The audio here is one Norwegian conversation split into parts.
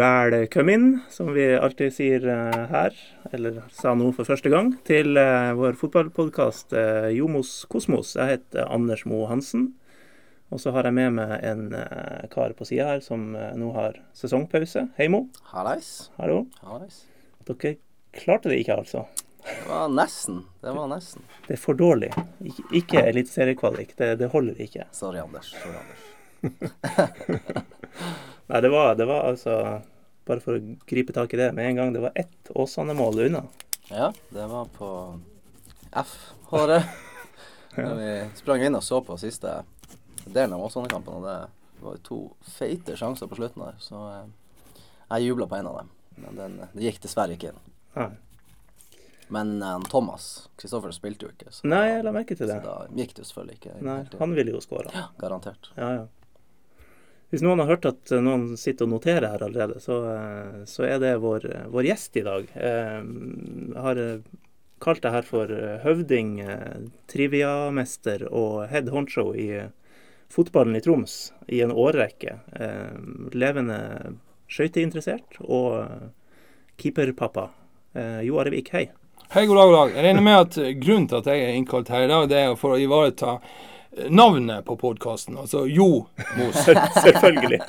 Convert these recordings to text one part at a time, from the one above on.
Velkommen, som vi alltid sier eh, her, eller sa nå for første gang, til eh, vår fotballpodkast eh, Jomos Kosmos. Jeg heter Anders Moe Hansen. Og så har jeg med meg en kar på sida her som nå har sesongpause. Hei, Mo. Hallais. Hallo. Hallais. Dere klarte det ikke, altså. Det var nesten. Det var nesten. Det er for dårlig. Ikke eliteseriekvalik. Det, det holder ikke. Sorry, Anders. Sorry, Anders. Nei, det var, det var altså Bare for å gripe tak i det med en gang. Det var ett Åsane-mål unna. Ja, det var på F-håret. Da vi sprang inn og så på siste delen av Åsane-kampen, og det var to feite sjanser på slutten der. Så eh, jeg jubla på en av dem. Men den, det gikk dessverre ikke inn. Nei. Men eh, Thomas Kristoffer spilte jo ikke, så, Nei, jeg la merke til det. så da gikk det jo selvfølgelig ikke. Nei, han ville jo skåra. Ja, garantert. Ja, ja. Hvis noen har hørt at eh, noen sitter og noterer her allerede, så, eh, så er det vår, vår gjest i dag. Eh, Jeg har eh, kalt det her for eh, høvding, eh, triviamester og head honcho i eh, fotballen i Troms i en årrekke. Eh, Levende skøyteinteressert og eh, keeperpappa. Eh, Jo Arevik, hei. Hei, god dag, god dag. Jeg regner med at eh, grunnen til at jeg er innkalt her i dag, det er for å ivareta eh, navnet på podkasten, altså Jo Mos. Selvfølgelig.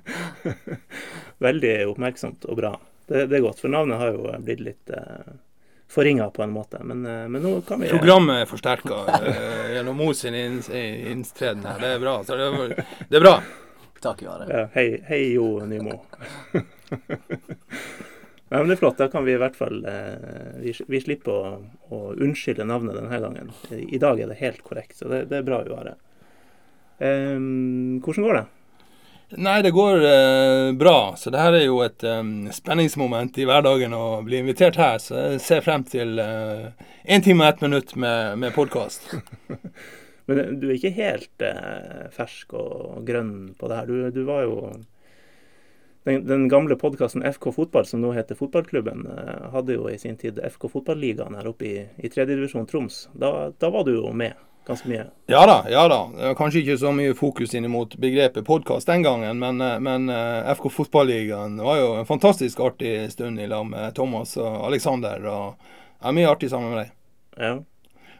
Veldig oppmerksomt og bra. Det, det er godt, for navnet har jo blitt litt uh, forringa på en måte. Men, eh, men nå kan vi Programmet er forsterka uh, gjennom Mos sin inn- inntreden her. Det er bra. Så det, det er bra. Takk, Jare. ja, hei, hei, Jo Nymo. Nei, men Det er flott. Da kan vi i hvert fall eh, vi, vi slipper å, å unnskylde navnet denne gangen. I, dag er det helt korrekt, så det, det er bra, å Are. Um, hvordan går det? Nei, det går eh, bra. Så det her er jo et um, spenningsmoment i hverdagen å bli invitert her. Så jeg ser frem til én time og ett minutt med, med podkast. Men du er ikke helt eh, fersk og grønn på det her. Du, du var jo den, den gamle podkasten FK Fotball, som nå heter Fotballklubben, eh, hadde jo i sin tid FK Fotballigaen her oppe i, i tredjedivisjon Troms. Da, da var du jo med ganske mye. Ja da, ja da. Kanskje ikke så mye fokus inn mot begrepet podkast den gangen, men, eh, men eh, FK Fotballigaen var jo en fantastisk artig stund i lag med Thomas og Alexander. og er Mye artig sammen med deg. Ja.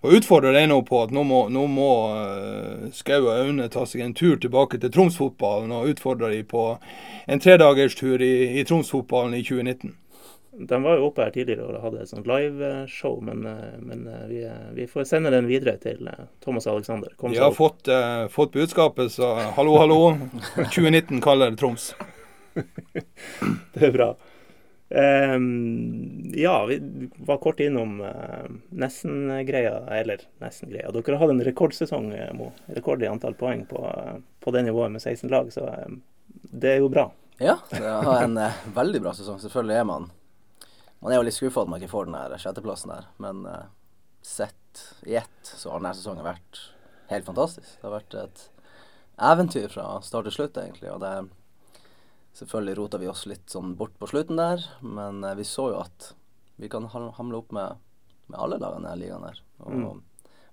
Og utfordrer deg nå på at nå må, nå må uh, Skau og Aune ta seg en tur tilbake til Tromsfotballen, og utfordrer de på en tredagerstur i, i Tromsfotballen i 2019. De var jo oppe her tidligere og hadde et sånt liveshow, men, eh, men eh, vi, vi får sende den videre til eh, Thomas Alexander. Kom De har fått, eh, fått budskapet, så hallo, hallo. 2019 kaller Troms. Det er bra. Ehm, ja, vi var kort innom uh, nesten-greia, eller nesten-greia. Dere har hatt en rekordsesong, eh, Mo. Rekord i antall poeng på, eh, på det nivået med 16 lag, så eh, det er jo bra. Ja, det har en uh, veldig bra sesong. Selvfølgelig er man Man er jo litt skuffa at man ikke får den der sjetteplassen der, men uh, sett i ett så har denne sesongen vært helt fantastisk. Det har vært et eventyr fra start til slutt, egentlig. Og det Selvfølgelig rota vi oss litt sånn bort på slutten der, men eh, vi så jo at vi kan hamle opp med, med alle lagene i denne ligaen her. Og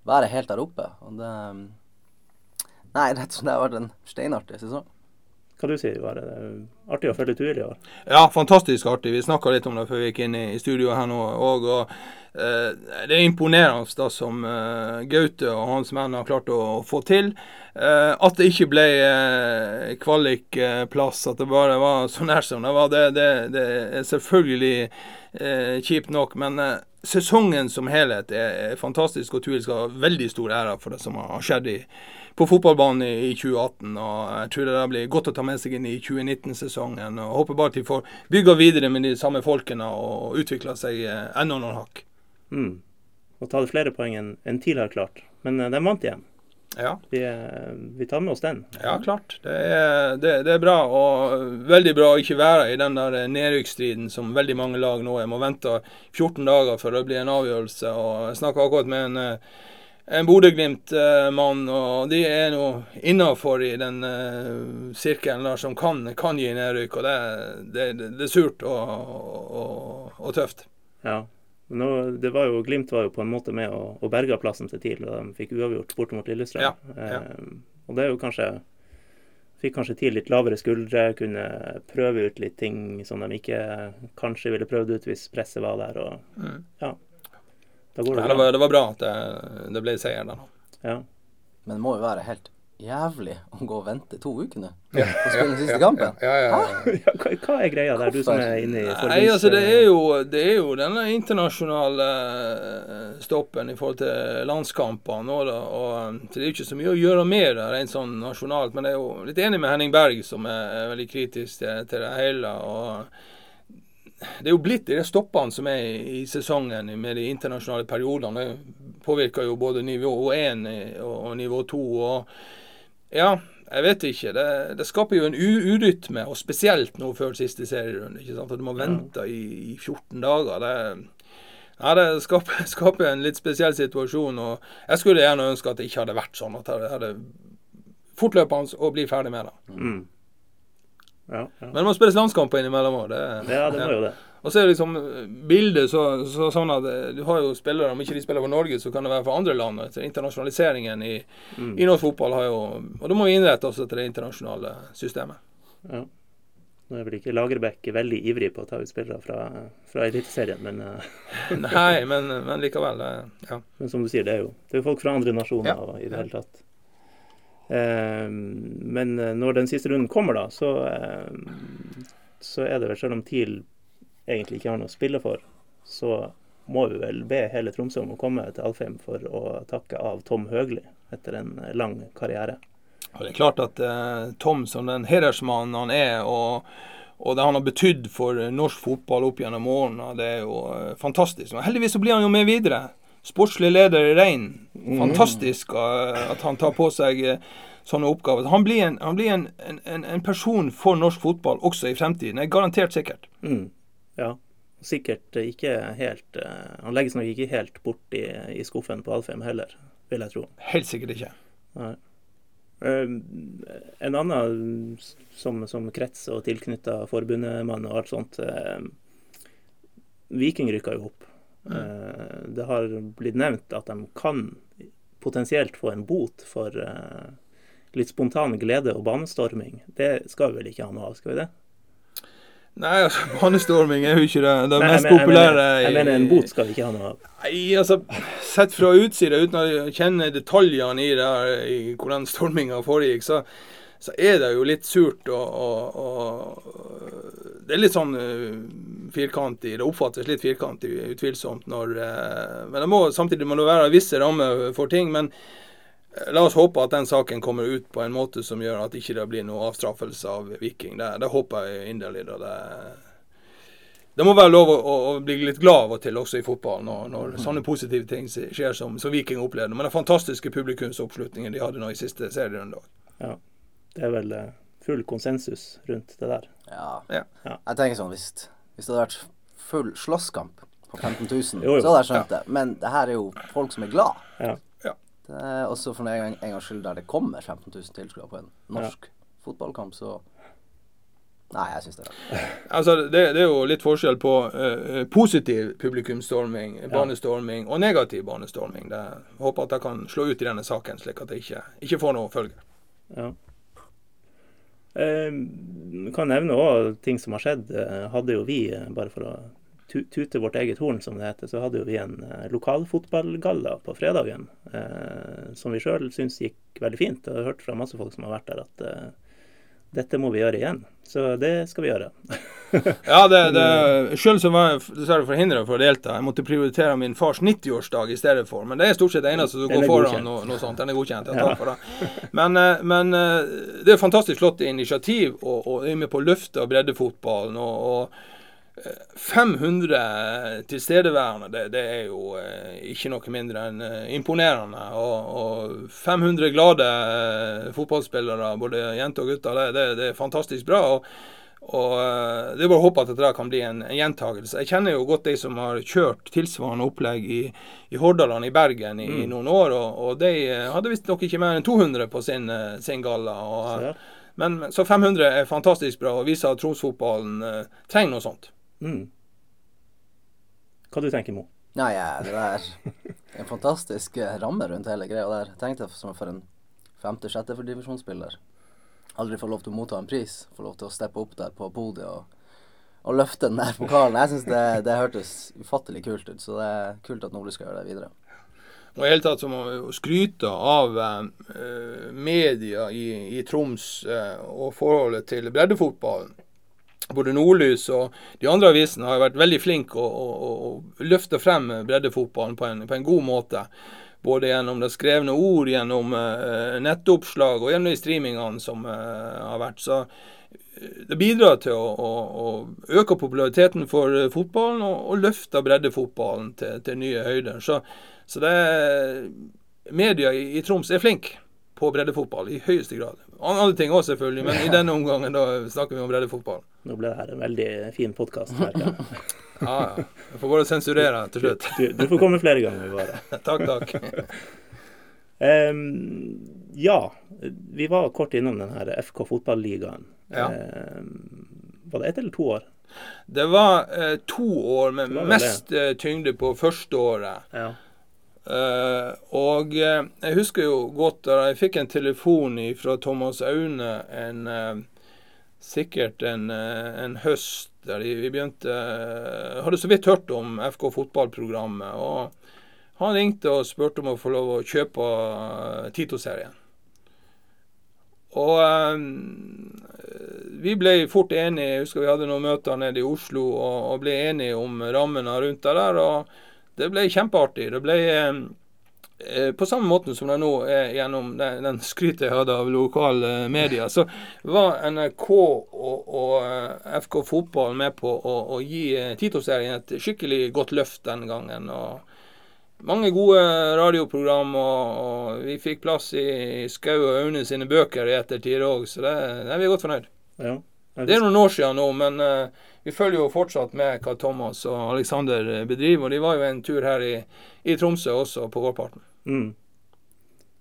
være helt der oppe. Og det Nei, rett og slett det har vært en steinartig sesong. Hva du sier Are? Artig å følge tur i år. Ja, fantastisk artig. Vi snakka litt om det før vi gikk inn i studio her nå. Og, og eh, det er imponerende da som eh, Gaute og hans menn har klart å få til. Eh, at det ikke ble eh, kvalikplass, at det bare var så nær som det var, det, det, det er selvfølgelig eh, kjipt nok. Men eh, sesongen som helhet er, fantastisk, og Tuil skal ha veldig stor ære for det som har skjedd i på fotballbanen i i 2018. og Jeg tror det blir godt å ta med seg inn i 2019-sesongen. og Håper bare at de får bygga videre med de samme folkene og utvikla seg eh, enda noen hakk. Mm. Og ta flere poeng enn en TIL har klart. Men den de vant igjen. Ja, Vi, eh, vi tar med oss den. ja klart. Det er, det, det er bra. Og veldig bra å ikke være i den der nedrykksstriden som veldig mange lag nå er. Må vente 14 dager før det blir en avgjørelse. og Jeg snakka akkurat med en eh, en Bodø-Glimt-mann, og de er nå innafor i den uh, sirkelen der som kan, kan gi nedrykk. og det, det, det er surt og, og, og tøft. Ja. Nå, det var jo, Glimt var jo på en måte med å, å berga plassen til TIL, og de fikk uavgjort borte mot Lillestrøm. Ja, ja. Eh, og det er jo kanskje fikk kanskje til litt lavere skuldre, kunne prøve ut litt ting som de ikke kanskje ville prøvd ut hvis presset var der. og Mm. ja, da går det Ja, det, var, det var bra at det, det ble seier der. Ja. Men det må jo være helt jævlig å gå og vente to uker nå Ja, på å spille den siste kampen. Ja, ja, ja, ja. Ja, hva, hva er greia der, du som er inne i Nei, altså det er jo, det er jo denne internasjonale eh, stoppen i forhold til landskamper nå, da. Og, eh, så det er jo ikke så mye å gjøre med det rent sånn nasjonalt. Men jeg er jo litt enig med Henning Berg, som er, er veldig kritisk til, til det hele. og det er jo blitt de stoppene som er i, i sesongen med de internasjonale periodene. Det påvirker jo både nivå 1 og, og nivå 2. Og ja, jeg vet ikke. Det, det skaper jo en urytme, og spesielt nå før siste serierunde. ikke sant? At du må vente i, i 14 dager. Det, ja, det skaper, skaper en litt spesiell situasjon. og Jeg skulle gjerne ønske at det ikke hadde vært sånn. At det hadde fortløpende å bli ferdig med det. Mm. Ja, ja. Men det må spilles landskamper innimellom òg. ja, det må jo det. Og så er liksom bildet så, så, sånn at eh, du har jo spillere, om ikke de spiller for Norge, så kan det være for andre land. Etter internasjonaliseringen i, Mm. i norsk fotball har jo Og da må vi innrette oss etter det internasjonale systemet. Ja. Nå er vel ikke Lagerbäck veldig ivrig på å ta ut spillere fra, fra Eliteserien, men, eh, Nei, men, men likevel. det- Ja. men som du sier, det er jo det er jo folk fra andre nasjoner Ja. i det hele tatt. Eh, men eh, når den siste runden kommer, da, så, eh, så er det vel, selv om TIL egentlig ikke har noe å spille for, så må vi vel be hele Tromsø om å komme til Alfheim for å takke av Tom Høgli etter en lang karriere. Og det er klart at eh, Tom som den hedersmannen han er, og, og det han har betydd for norsk fotball opp gjennom årene, det er jo eh, fantastisk. Og heldigvis så blir han jo med videre. Sportslig leder i Rein. Fantastisk eh, at han tar på seg eh, sånne oppgaver. Han blir, en, han blir en, en, en person for norsk fotball også i fremtiden. Det er garantert sikkert. Mm. Ja. Sikkert ikke helt eh, Han legges nok ikke helt bort i, i skuffen på Alfheim heller, vil jeg tro. Helt sikkert ikke. Nei. Eh, en annen som, som krets og tilknytta forbundemann og alt sånt eh, Viking rykka jo opp. Mm. det har blitt nevnt at de kan potensielt få en bot for eh, litt spontan glede og banestorming. Det skal vi vel ikke ha noe av, skal vi det? Nei, altså, banestorming er jo ikke det, det Nei, mest jeg, men- populære. jeg, mener, mener en bot skal vi ikke ha noe av. Nei, altså, Sett fra utsida, uten å kjenne detaljene i, det i hvordan storminga foregikk, så, så er det jo litt surt og, og, og Det er litt sånn uh, firkantig. Det oppfattes litt firkantig, utvilsomt. når uh, Men det må, samtidig må det være visse rammer for ting. men eh, La oss håpe at den saken kommer ut på en måte som gjør at ikke det blir noe avstraffelse av Viking. Det, det håper jeg inderlig. Det, det må være lov å, å, å bli litt glad av og til også i fotball når, når sånne positive ting skjer som, som Viking opplevde. Men den fantastiske publikumsoppslutningen de hadde nå i siste serierunde. Ja. Det er vel eh, full konsensus rundt det der. Ja. Ja. Ja. Jeg tenker sånn, hvis, hvis det hadde vært full slåsskamp på 15 000, Jo, jo. så hadde jeg skjønt det. Men det her er jo folk som er glad. Ja. Er også for en, gang, en gangs skyld der det kommer 15 000 tilskuere på en norsk fotballkamp, så Nei, jeg syns det er rart. Altså, det, det er jo litt forskjell på uh, positiv publikumsstorming, banestorming, og negativ banestorming. Det, jeg håper at jeg kan slå ut i denne saken, slik at det ikke, ikke får noe følge. Ja. Eh, kan nevne òg ting som har skjedd. Eh, hadde jo vi, eh, bare for å tute vårt eget horn, som det heter, så hadde jo vi en eh, lokalfotballgalla på fredagen. Eh, som vi sjøl syns gikk veldig fint. Jeg har hørt fra masse folk som har vært der at eh, dette må vi gjøre igjen. Så det skal vi gjøre. Ja, det, det, Selv så var jeg dessverre forhindra for å delta. Jeg måtte prioritere min fars 90-årsdag i stedet for. Men det er stort sett det eneste som går foran noe, noe sånt. Den er godkjent. Jeg tar for det. Men, eh, men eh, det er fantastisk flott initiativ, og, og er med på å løfte breddefotballen. og, og 500 tilstedeværende, det, det er jo eh, ikke noe mindre enn eh, imponerende. Og, og 500 glade eh, fotballspillere, både jenter og gutter, det, det, det er fantastisk bra. og og Det er bare å håpe at dette kan bli en, en gjentagelse. Jeg kjenner jo godt de som har kjørt tilsvarende opplegg i, i Hordaland, i Bergen, i, i noen år. Og, og de hadde visstnok ikke mer enn 200 på sin, sin galla. Og, men, så 500 er fantastisk bra og viser at tromsfotballen eh, trenger noe sånt. Mm. Hva du tenker Mo? Nei, ja, det er en fantastisk eh, ramme rundt hele greia der. Tenkte deg som for en femte-sjette divisjonsspiller. aldri få lov til å motta en pris. Få lov til å steppe opp der på podiet og, og løfte den der pokalen. Jeg syns det, det hørtes ufattelig kult ut, så det er kult at Nordli skal gjøre det videre. Og i hele tatt så må vi skryte av eh, media i, i Troms eh, og forholdet til breddefotballen. Både Nordlys og de andre avisene har vært veldig flinke å, å, å løfte frem breddefotballen på en, på en, god måte. Både gjennom det skrevne ord, gjennom uh, nettoppslag og gjennom de streamingene som uh, har vært. Så eh, det bidrar til å, å, øke populariteten for fotballen og, og løfte breddefotballen til, til nye høyder. Så så det media i, i Troms er flinke på breddefotball i høyeste grad. Andre ting òg, selvfølgelig, men i denne omgangen da snakker vi om breddefotball. Nå ble det her en veldig fin podkast. ja, ja. Jeg får bare sensurere til slutt. Du, du, får komme flere ganger, bare. takk, takk. um, ja, vi var kort innom den her FK fotballigaen. Ja. Um, var det ett eller to år? Det var uh, to år, med mest uh, tyngde på første året. Ja. Uh, og uh, jeg husker jo godt da jeg fikk en telefon fra Thomas Aune en, uh, sikkert en, en, høst der vi begynte Hadde så vidt hørt om FK fotballprogrammet. Og han ringte og spurte om å få lov å kjøpe Tito-serien. Og vi ble fort enige. Jeg husker vi hadde noen møter nede i Oslo og, og ble enige om rammene rundt det der. og det ble kjempeartig. Det ble eh, eh, på samme måte som det nå er gjennom den, den skrytet jeg hadde av lokale medier, så var NRK og, og eh, FK Fotball med på å, å gi Tito-serien et skikkelig godt løft den gangen. og mange gode radioprogram, og, og, vi fikk plass i Skau og Aune sine bøker i ettertid òg, så det, det, er vi godt fornøyd. Ja, det er noen år siden nå, men uh, vi følger jo fortsatt med hva Thomas og Alexander bedriver. Og de var jo en tur her i, i Tromsø også på vårparten. Mm.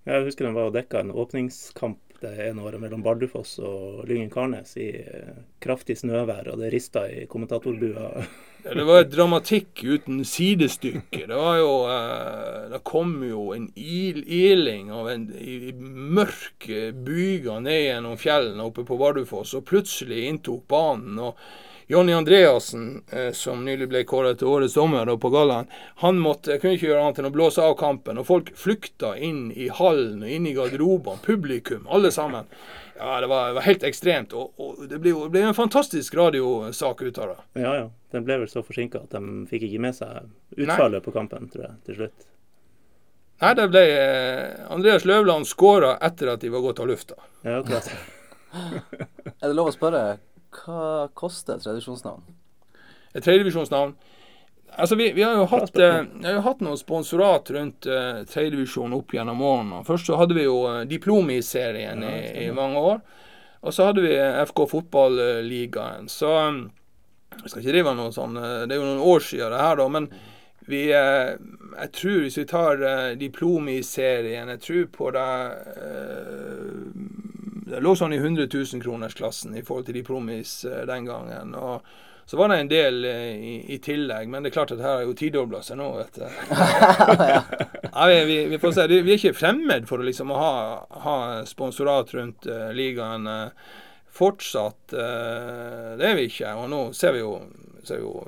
Jeg husker de var og dekka en åpningskamp det ene året mellom Bardufoss og Lyngen-Karnes i eh, kraftig snøvær, og det rista i kommentatorbua. ja, det var et dramatikk uten sidestykke. Det var jo eh, Det kom jo en il iling av en i, mørk byger ned gjennom fjellene oppe på Bardufoss, og plutselig inntok banen. og Jonny Andreassen, eh, som nylig ble kåret til årets dommer på gallaen, han måtte, kunne ikke gjøre annet enn å blåse av kampen. Og folk flykta inn i hallen og inn i garderobene. Publikum, alle sammen. Ja, Det var, det var helt ekstremt. Og, og det, ble, det, ble, en fantastisk radiosak ut av det. Ja, ja. Den ble vel så forsinka at de fikk ikke med seg utfallet Nei. på kampen, tror jeg, til slutt. Nei, det ble eh, Andreas Løvland skåra etter at de var gått av lufta. Ja, akkurat. er det lov å spørre hva koster et tredjevisjonsnavn? Et tredjevisjonsnavn? Altså, vi, vi, har jo hatt, eh, har hatt noen sponsorat rundt eh, tredjevisjon opp gjennom årene. Først så hadde vi jo eh, Diplomi-serien i, i, mange år. Og så hadde vi eh, FK Fotballigaen. Så eh, jeg skal ikke drive noe sånn Det er jo noen år siden det her, da. Men vi Jeg tror hvis vi tar Diplomi-serien Jeg tror på det det lå sånn i 100 000-kronersklassen i forhold til de promis eh, den gangen. og så var det en del eh, i, i, tillegg, men det er klart at her har jo tidobla seg nå. vet du. ja, vi, vi, får se. Vi er ikke fremmed for å liksom ha, ha sponsorat rundt uh, ligaen. Uh, fortsatt uh, det er vi ikke. Og nå ser vi jo, ser vi jo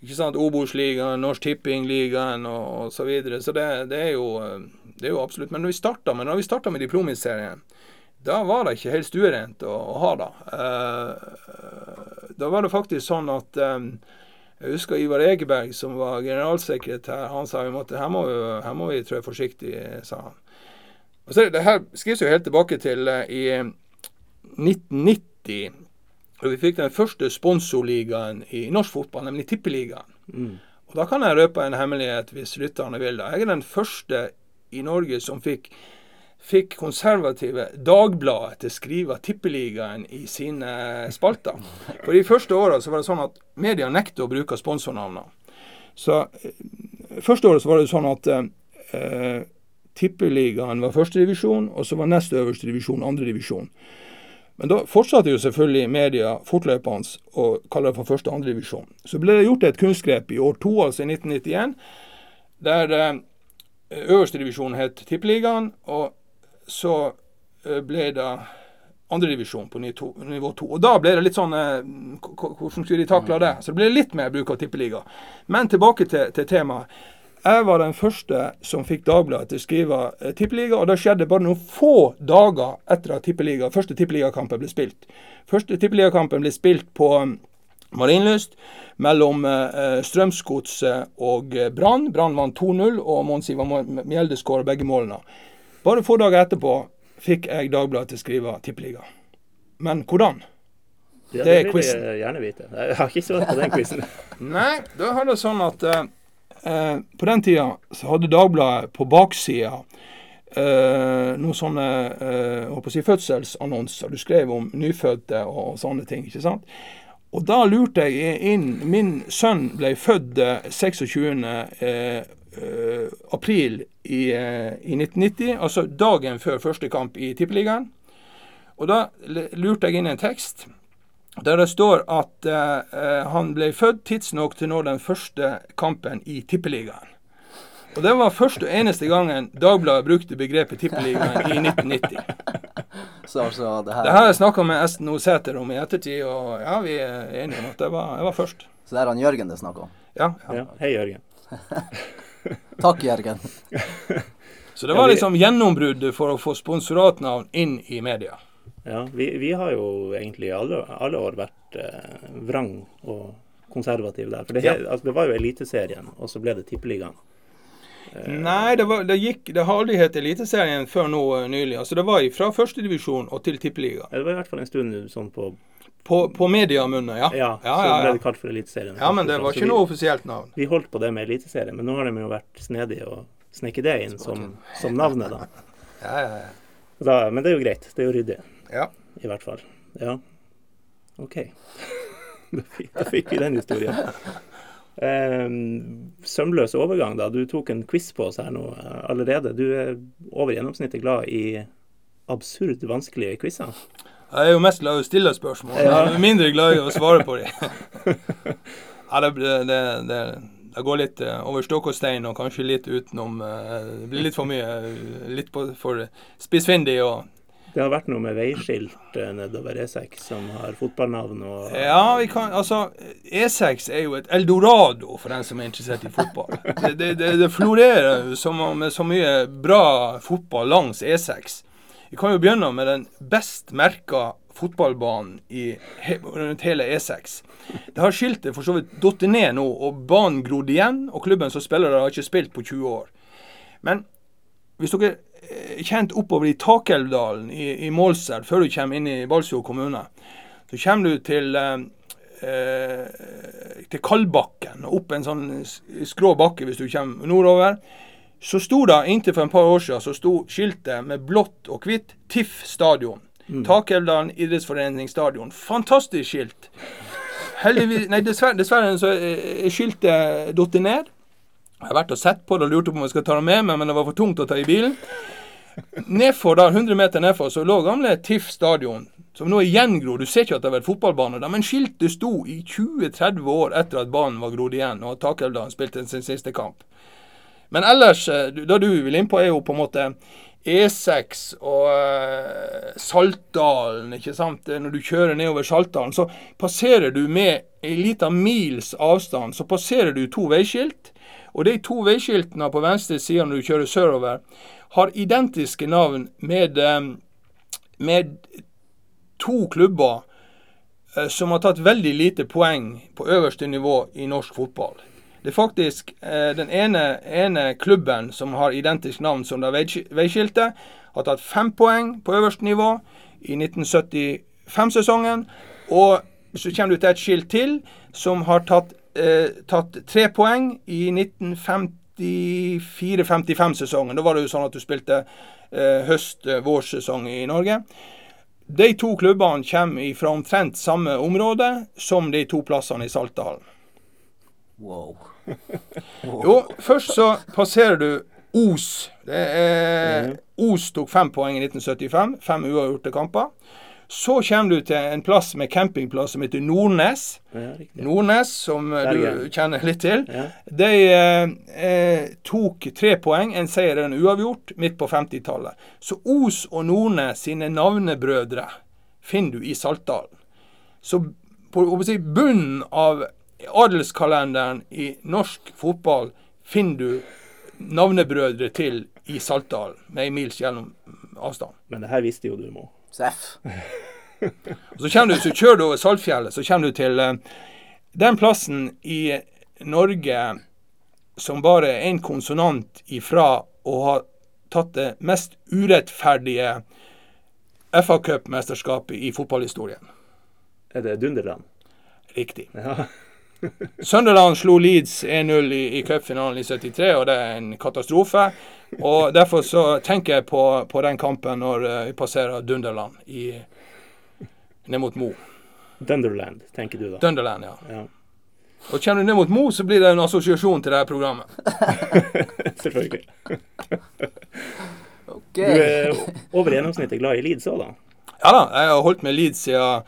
ikke sant, Obos-ligaen, Norsk Tipping-ligaen og, og, så videre. Så det, det, er jo, det, er jo, absolutt Men når vi starta med, når vi med Diplomis-serien, da var det ikke helt stuerent å, å ha det. Uh, da var det faktisk sånn at um, Jeg husker Ivar Egeberg, som var generalsekretær, han sa vi måtte, her må vi, her må vi trå forsiktig, sa han. Og så, det her skrives jo helt tilbake til uh, i 1990. Og vi fikk den første sponsorligaen i norsk fotball, nemlig Tippeligaen. Mm. Og Da kan jeg røpe en hemmelighet hvis lytterne vil. da. Jeg er den første i Norge som fikk fikk konservative Dagbladet til å skrive Tippeligaen i sine spalter. For de første åra var det sånn at media nektet å bruke sponsornavnene. Så eh, Første året så var det sånn at eh, Tippeligaen var førstedivisjon, og så var nest øverste divisjon andredivisjon. Men da fortsatte jo selvfølgelig media fortløpende å kalle det for første og andredivisjon. Så ble det gjort et kunstgrep i år to, altså i 1991, der eh, øverste divisjon het Tippeligaen, og så eh, ble det andredivisjon på nivå to. Og da ble det litt sånn eh, Hvordan skulle de takle det? Så det ble litt mer bruk av tippeliga. Men tilbake til, til temaet. Jeg var den første som fikk Dagbladet til å skrive eh, tippeliga, og det skjedde bare noen få dager etter at tippeliga, første tippeligakampen ble spilt. Første tippeligakampen ble spilt på marinlyst Marienlyst mellom eh, Strømsgodset og Brann. Brann vant 2-0, og Mons Ivar Mjelde skåra begge målene. Bare få dager etterpå fikk jeg Dagbladet til å skrive tippeliga. Men hvordan? Ja, Det er vil quizen. jeg gjerne vite. Jeg har ikke svart på den quizen. Nei, da har det sånn at eh, eh, på den tida så hadde Dagbladet på baksida eh, noen sånne eh, håper å si fødselsannonser. Du skrev om nyfødte og sånne ting. ikke sant? Og da lurte jeg inn Min sønn ble født eh, 26. Eh, eh, april i, eh, i 1990, altså dagen før første kamp i Tippeligaen. Og da lurte jeg inn en tekst der det står at eh, eh, han ble født tidsnok til nå den første kampen i Tippeligaen. Og det var første og eneste gangen Dagbladet brukte begrepet Tippeligaen i 1990. Så så det her, Det har jeg snakka med Esten O. Sæter om i ettertid, og ja, vi er enige om at det var, jeg var først. så det er han Jørgen det er snakk om. Ja, ja. Ja. Hei, Jørgen. Takk, Jørgen. Så det var liksom gjennombrudd for å få sponsoratnavn inn i media. Ja, vi, vi har jo egentlig alle, alle år vært eh, vrang og konservative der. For det, Ja. altså, det var jo Eliteserien, og så ble det Tippeligaen. Nei, det, var, det, gikk, det har aldri hett Eliteserien før nå eh, nylig. Altså Det var fra førstedivisjon og til Tippeliga. Det var i hvert fall en stund sånn på På, på mediamunnet, ja. Ja, ja, så ja, ble det kalt for Eliteserien. ja, men det var ikke noe offisielt navn. Vi holdt på det med Eliteserien, men nå har de jo vært snedige og sneket det inn som, som navnet, da. Ja, ja, ja. da. Men det er jo greit. Det er jo ryddig, ja. i hvert fall. Ja. OK. da, fikk, da fikk vi den historien. Um, sømløs overgang, da. Du tok en quiz på oss her nå eh, allerede. Du er over gjennomsnittet glad i absurd vanskelige quizer. Jeg er jo mest glad i å stille spørsmål. Ja. Er mindre glad i å svare på dem. ja, det, det, det, det, går litt eh, over stokk og stein, og kanskje litt utenom. eh, Det blir litt for mye. eh, Litt på, for spissfindig og Det har vært noe med veiskilt nedover E6 som har fotballnavn og Ja, vi kan Altså, E6 er jo et eldorado for den som er interessert i fotball. Det, det, det, det florerer så, med så mye bra fotball langs E6. Vi kan jo begynne med den best merka fotballbanen i, rundt hele E6. Det har skiltet for så vidt datt ned nå, og banen grodd igjen. Og klubben som spiller der, har ikke spilt på 20 år. Men hvis dere er kjent oppover i Takelvdalen i, i Målselv, før du kommer inn i Balsfjord kommune, så kommer du til eh, eh, til Kalbakken, og opp en sånn skrå bakke hvis du kommer nordover. Så sto det inntil for en par år siden så sto skiltet med blått og hvitt TIFF stadion. Takelvdalen idrettsforeningsstadion. Fantastisk skilt. Heldigvis Nei, dessverre, dessverre så er skiltet datt ned. Jeg har vært og sett på det og lurte på om jeg skal ta det med meg, men det var for tungt å ta i bilen. Nedfor der, 100 meter nedfor, så lå gamle TIFF stadion, som nå er gjengrodd. Du ser ikke at det har vært fotballbane der, men skiltet sto i 20-30 år etter at banen var grodd igjen, og Takelvdalen spilte sin siste kamp. Men ellers, eh, det du vil inn på, er jo på en måte E6 og eh, Saltdalen, ikke sant. Når du kjører nedover Saltdalen, så passerer du med en liten mils avstand, så passerer du to veiskilt. Og de to veiskiltene på venstre side når du kjører sørover, har identiske navn med, eh, med to klubber som har tatt veldig lite poeng på øverste nivå i norsk fotball. Det er faktisk eh, den ene, ene klubben som har identisk navn som det veisk- veiskiltet, har tatt fem poeng på øverste nivå i 1975-sesongen. Og så kommer du til et skilt til som har tatt, eh, tatt tre poeng i 1954-55-sesongen. Da var det jo sånn at du spilte eh, høst-vårsesong i Norge. De to klubbene kommer fra omtrent samme område som de to plassene i Saltdalen. Wow. Jo, først så passerer du Os. Det er, Os tok fem poeng i 1975. Fem uavgjorte kamper. Så kommer du til en plass med campingplass som heter Nordnes. Ja. Nordnes, som du kjenner litt til. Ja. De eh, eh, tok tre poeng, en seier og en uavgjort, midt på 50-tallet. Så Os og Nordnes sine navnebrødre finner du i Saltdalen. Så på å si, bunnen av adelskalenderen i norsk fotball finner du navnebrødre til i Saltdal, med ei mils gjennom avstand. Men det her visste jo du, nå. Seff. Og så, du, så kjører du over Saltfjellet, så kommer du til eh, den plassen i Norge som bare er én konsonant ifra å ha tatt det mest urettferdige FA Cup-mesterskapet i fotballhistorien. Er det Dunderland? Riktig. Ja. Sunderland slo Leeds 1-0 i, i cupfinalen i 73, og det er en katastrofe. Og Derfor så tenker jeg på, på den kampen når eh, vi passerer Dunderland i, ned mot Mo. Dunderland, tenker du da. Dunderland, ja. Ja, Og kommer du ned mot Mo, så blir det en assosiasjon til det her programmet. selvfølgelig. okay. Du er over gjennomsnittet glad i Leeds òg, da? Ja da, jeg har holdt med Leeds siden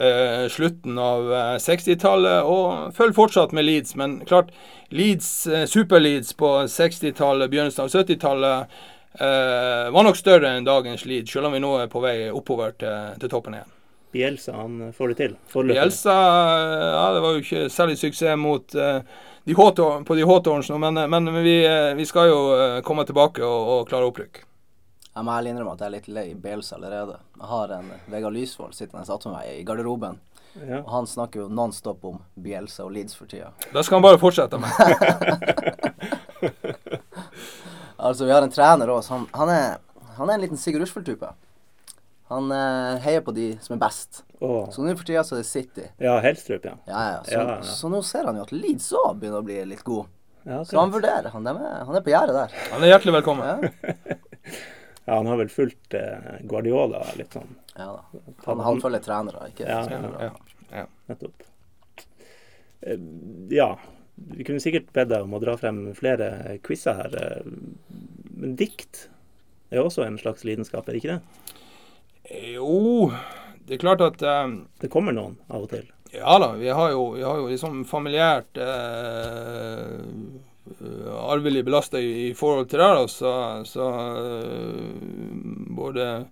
eh, slutten av eh, 60-tallet, og følger fortsatt med Leeds. Men klart, Leeds, eh, Super-Leeds på 60-tallet, begynnelsen av 70-tallet eh, var nok større enn dagens Leeds, selv om vi nå er på vei oppover til, til toppen igjen. Bielsa, han får det til. Forløpende. Bielsa ja, det var jo ikke særlig suksess mot eh, de på de Hawthorns nå, men, men vi, eh, vi skal jo eh, komme tilbake og, og klare opprykk. Jeg må ærlig innrømme at jeg er litt lei Bales allerede. Jeg har en Vegard Lysvold sittende attmed meg i garderoben. Ja. Og han snakker jo nonstop om Bielsa og Leeds for tida. Da skal han bare fortsette med. Altså, vi har en trener òg. Han, han, han er en liten Sigurd Rushfeldt-type. Han eh, heier på de som er best. Oh. Så nå for tida så er det City. Ja, Helstrup, ja. Ja, ja. Så, Ja, ja. så nå ser han jo at Leeds òg begynner å bli litt god. ja Så han vurderer. Han, dem er, han er på gjerdet der. Han er hjertelig velkommen. Ja, ja, han har vel fulgt eh, Guardiola litt sånn. ja da. Han, han følger trenere, ikke Ja, spillere. ja. Nettopp. Eh, ja, vi kunne sikkert bedt deg om å dra frem flere quizer her. eh, Men dikt er også en slags lidenskap, er det ikke det? Jo, det er klart at eh, Det kommer noen av og til. Ja da, vi har jo, vi har jo liksom familiært eh, arvelig belasta i, i forhold til det. da, Så, så eh, både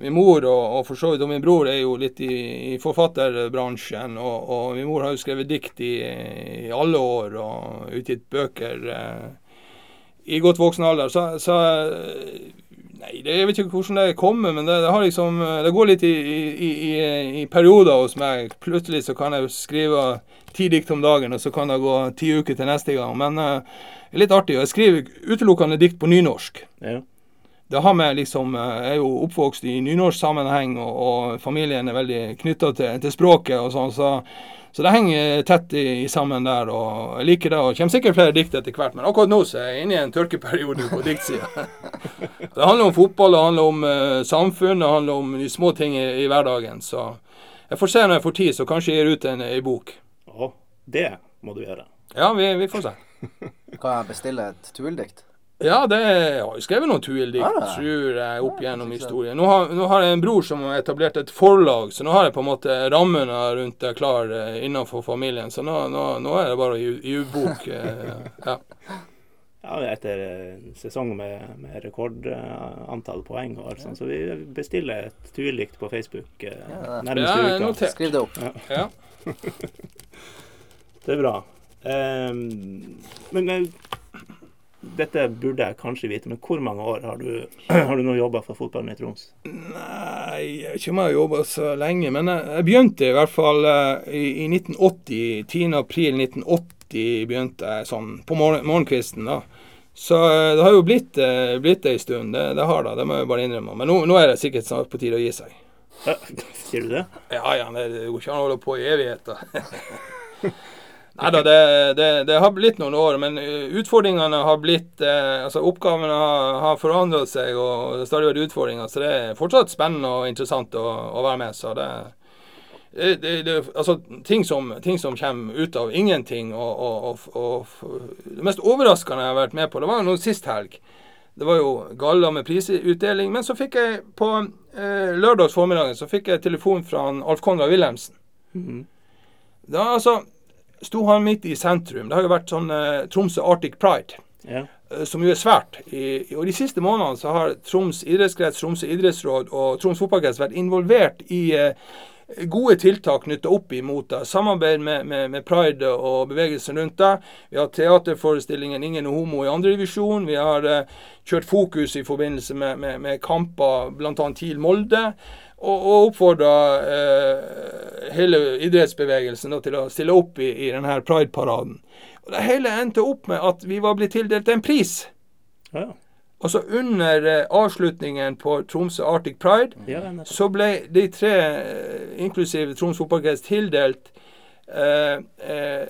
min mor og, og for så vidt min bror er jo litt i, i forfatterbransjen. Og, og min mor har jo skrevet dikt i, i alle år og utgitt bøker eh, i godt voksen alder. Så, så Nei, det, jeg vet ikke hvordan det kommer, men det, det, liksom, det går litt i, i, perioder hos meg. Plutselig så kan jeg skrive ti dikt om dagen, og så kan det gå ti uker til neste gang. Men det er litt artig. og Jeg skriver utelukkende dikt på nynorsk. Ja. Det har med liksom, eh, Jeg er jo oppvokst i nynorsk sammenheng, og, og familien er veldig knytta til, til språket og sånn. Så, så det henger tett i, i sammen der. og Jeg liker det. og kommer sikkert flere dikt etter hvert, men akkurat nå så er jeg inne i en tørkeperiode på diktsida. Det handler om fotball, det handler om uh, samfunn, det handler om de små ting i, i hverdagen. Så jeg får se når jeg får tid, så kanskje jeg gir ut en, en bok. Det må du gjøre. Ja, vi, vi får se. Kan jeg bestille et tueldikt? Ja, det jeg har jeg skrevet noen tueldikt, tror jeg, opp Ja, gjennom historien. Nå har, nå har jeg en bror som har etablert et forlag, så nå har jeg på en måte rammene rundt det klar eh, innenfor familien. Så nå, nå, nå er det bare å gi ut bok. eh, ja. Ja, etter sesong med, med rekordantall poeng og alt sånt, så vi bestiller et tueldikt på Facebook eh, nærmeste Ja, uka. Skriv det opp. ja. Det er bra. Um, men dette burde jeg kanskje vite, men hvor mange år har du, har du nå jobba for fotballen i Troms? Nei, jeg vet ikke om jeg har jobba så lenge, men jeg, jeg begynte i hvert fall eh, i, i 1980. 10. april 1980 begynte jeg sånn på morgen, morgenkvisten. da. Så eh, det har jo blitt, eh, blitt ei stund, det, det har det. Det må jeg bare innrømme. Men nå, nå er det sikkert snart på tide å gi seg. Ja, sier du det? Ja ja, det det går ikke an å holde på i evigheter. Nei da, det, det, det har blitt noen år, men eh, utfordringene har blitt eh, Altså oppgavene har, har forandret seg, og det har stadig vært utfordringer. Så det er fortsatt spennende og interessant å, å være med. Så det, det, Altså ting som, ting som kommer ut av ingenting, og, og, og, og Det mest overraskende jeg har vært med på, det var nå sist helg. Det var jo galla med prisutdeling. Men så fikk jeg på eh, lørdags formiddagen så fikk jeg telefon fra Alf Konrad Wilhelmsen. Mhm. Da altså sto han midt i sentrum. Det har jo vært sånn eh, Tromsø Arctic Pride. Ja. eh, som jo er svært. I, og De siste månedene så har Troms idrettskrets, Tromsø idrettsråd og Troms fotballkrets vært involvert i eh, gode tiltak knytta opp imot det. Samarbeid med, med, med, Pride og bevegelsen rundt det. Vi har teaterforestillingen 'Ingen homo' i andredivisjon. Vi har uh, kjørt fokus i forbindelse med, med, med kamper, bl.a. TIL Molde. Og, og oppfordra eh, hele idrettsbevegelsen da, til å stille opp i, i denne Pride-paraden. Og Det hele endte opp med at vi var blitt tildelt en pris. Ja. Og så under eh, avslutningen på Tromsø Arctic Pride, så ble de tre, eh, inklusive Troms fotballkrets, tildelt eh, eh,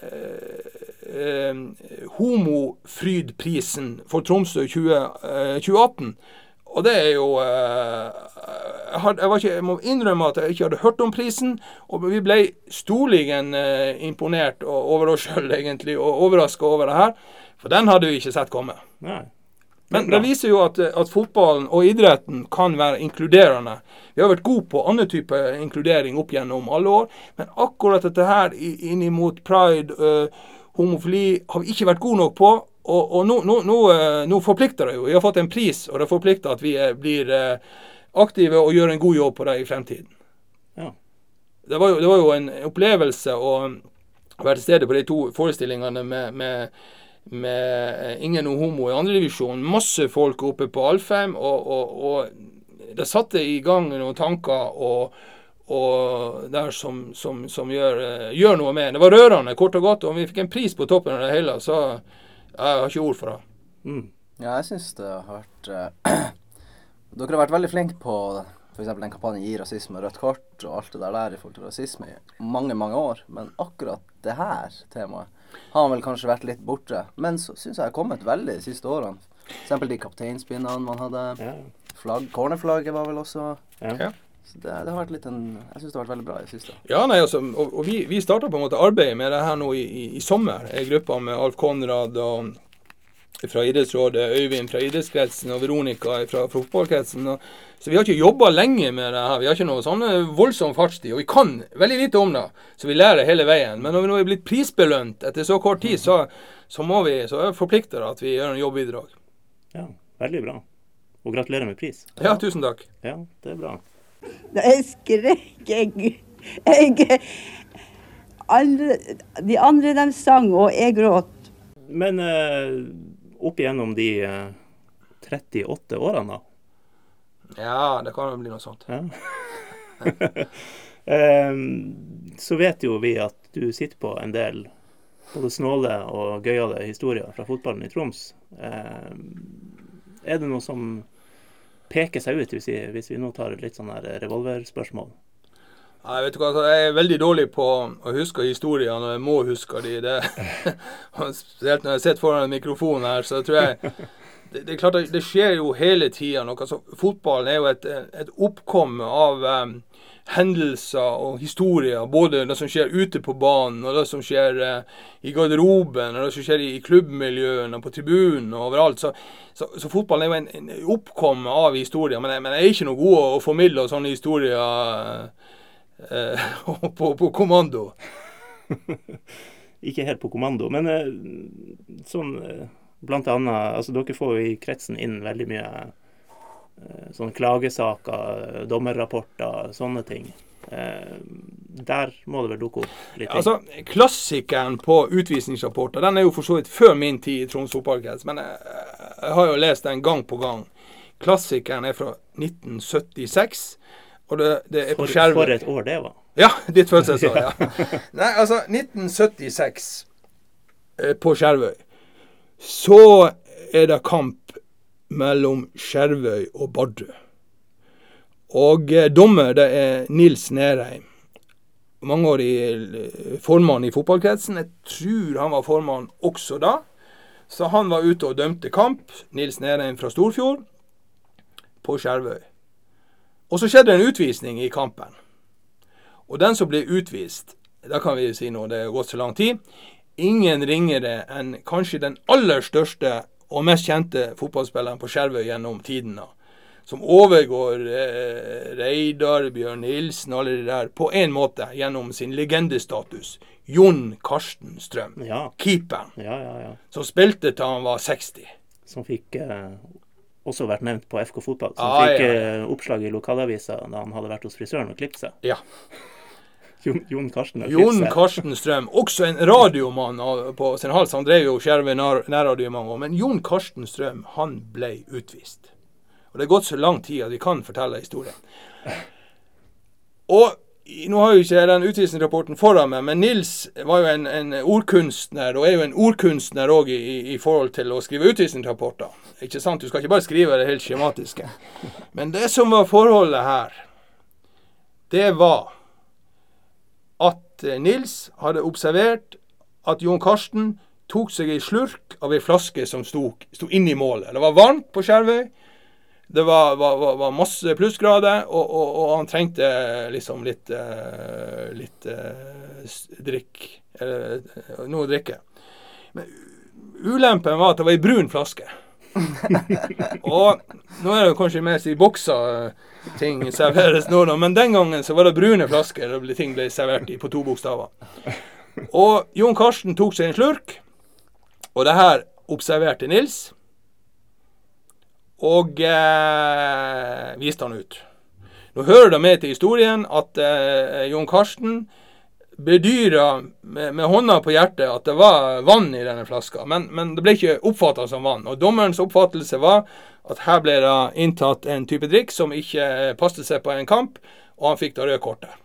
eh, Homofrydprisen for Tromsø 20, eh, 2018. Og det er jo eh, jeg, ikke, jeg, må innrømme at jeg ikke hadde hørt om prisen. Og vi ble storligen eh, imponert over oss sjøl, egentlig, og overraska over det her. For den hadde vi ikke sett komme. Nei. Men det viser jo at, at, fotballen og idretten kan være inkluderende. Vi har vært gode på annen type inkludering opp gjennom alle år, men akkurat dette her inn mot pride, øh, homofili, har vi ikke vært gode nok på. Og, og nå, nå, nå, øh, nå, forplikter det jo. Vi har fått en pris, og det forplikter at vi er, blir aktive og gjør en god jobb på det i fremtiden. Ja. Det, var jo, det var jo en opplevelse å være til stede på de to forestillingene med, med med Ingen og homo i andredivisjon. Masse folk oppe på Alfheim. Og, og, og det satte i gang noen tanker og, og der som, som, som gjør, eh, gjør, noe med. Det var rørende, kort og godt. Og vi fikk en pris på toppen av det hele, så jeg har ikke ord for det. Mm. Ja, jeg syns det har vært uh, Dere har vært veldig flinke på f.eks. den kampanjen Gi rasisme rødt kort og alt det der, der i forhold til rasisme i mange, mange år. Men akkurat det her temaet har han vel kanskje vært litt borte. Men så syns jeg har kommet veldig de siste årene. F.eks. de kapteinspinnene man hadde. Ja. Flagg, Cornerflagget var vel også ja. Så det, det, har vært litt en, Jeg syns det har vært veldig bra i det siste. Ja, nei, altså, og, og vi, vi starta på en måte arbeidet med det her nå i, i, i sommer. Ei gruppe med Alf Konrad og fra idrettsrådet, Øyvind fra idrettskretsen og Veronica fra fotballkretsen. Og, så vi har ikke jobba lenge med det her. Vi har ikke noe sånn voldsom fartstid. Og vi kan veldig lite om det, så vi lærer hele veien. Men når vi nå er blitt prisbelønt etter så kort tid, så, så må vi, så er forplikter at vi gjør en jobbbidrag. Ja, veldig bra. Og gratulerer med pris. Ja, tusen takk. Ja, det er bra. Jeg skrek, jeg, jeg alle, De andre de sang, og jeg gråt. Men eh, opp igjennom de eh, 38 årene, da? Ja, det kan jo bli noe sånt. Ja. eh, så vet jo vi at du sitter på en del både snåle og gøyale historier fra fotballen i Troms. Eh, er det noe som peker seg ut, hvis vi, hvis vi nå tar litt sånn revolverspørsmål? Jeg vet ikke hva, altså, Jeg er veldig dårlig på å huske historier når jeg må huske de. Det, spesielt når jeg sitter foran en mikrofon her, så tror jeg det, det, er klart at det skjer jo hele tida noe. Altså, fotballen er jo et, et oppkom av um, hendelser og historier. Både det som skjer ute på banen, og det som skjer uh, i garderoben, og det som skjer i, i klubbmiljøene, på tribunen og overalt. Så, så, så, fotballen er jo en, en oppkomme av historier. Men men jeg, er ikke noe god å formidle sånne historier. Eh, på, på, kommando. Ikke helt på kommando, men eh, sånn eh, blant annet Altså, dere får jo i kretsen inn veldig mye eh, sånne klagesaker, dommerrapporter, sånne ting. Eh, der må det vel dukke opp litt? Altså, Klassikeren på utvisningsrapporter den er jo for så vidt før min tid i Troms fotballkrets, men jeg, jeg, har jo lest den gang på gang. Klassikeren er fra 1976. Og det, det er på for, For et år det var. Ja, ditt fødselsår. ja. Nei, altså 1976 eh, på Skjervøy. Så er det kamp mellom Skjervøy og Bardu. Og eh, dommer det er Nils Nerheim. Mangeårig eh, formann i fotballkretsen. Jeg tror han var formann også da. Så han var ute og dømte kamp. Nils Nerheim fra Storfjord. På Skjervøy. Og så skjedde en utvisning i kampen. Og den som ble utvist, da kan vi si nå, det har gått så lang tid, ingen ringere enn kanskje den aller største og mest kjente fotballspilleren på Skjervøy gjennom tidene. Som overgår eh, Reidar, Bjørn Nilsen, alle de der, på en måte gjennom sin legendestatus. Jon Karsten Strøm. Ja. Keeperen. Ja, ja, ja. Som spilte til han var 60. som fikk eh, også vært nevnt på FK Fotball. Som Ah, fikk eh, oppslag i lokalavisa da han hadde vært hos frisøren og klippet seg. Ja. Jon, Jon Karsten Jon. Karsten Strøm, også en radiomann på sin hals. Han drev jo Skjervøy nær- nærradio i mange år. Men Jon Karsten Strøm, han ble utvist. Og det er gått så lang tid at vi kan fortelle historien. Og nå har jo ikke den utvisningsrapporten foran meg, men Nils var jo en, en ordkunstner, og er jo en ordkunstner òg i, i, i forhold til å skrive utvisningsrapporter. Ikke sant? Du skal ikke bare skrive det helt skjematiske. Men det som var forholdet her, det var eh, Nils hadde observert at Jon Karsten tok seg ei slurk av ei flaske som sto, sto inne i målet. Det var varmt på Skjervøy. Det var, var, var, masse plussgrader, og, og, og han trengte liksom litt eh, litt eh, drikk. Eller eh, noe å drikke. Men ulempen var at det var ei brun flaske. og nå er det kanskje mest i bokser eh, ting serveres nå, da, men den gangen så var det brune flasker og ting ble servert i på to bokstaver. Og Jon Karsten tok seg en slurk, og det her observerte Nils. Og eh, viste han ut. Nå hører det med til historien at eh, Jon Karsten bedyra med, med hånda på hjertet at det var vann i denne flaska, men, men det ble ikke oppfatta som vann. Og dommerens oppfattelse var at her ble det inntatt en type drikk som ikke passet seg på en kamp, og han fikk det røde kortet.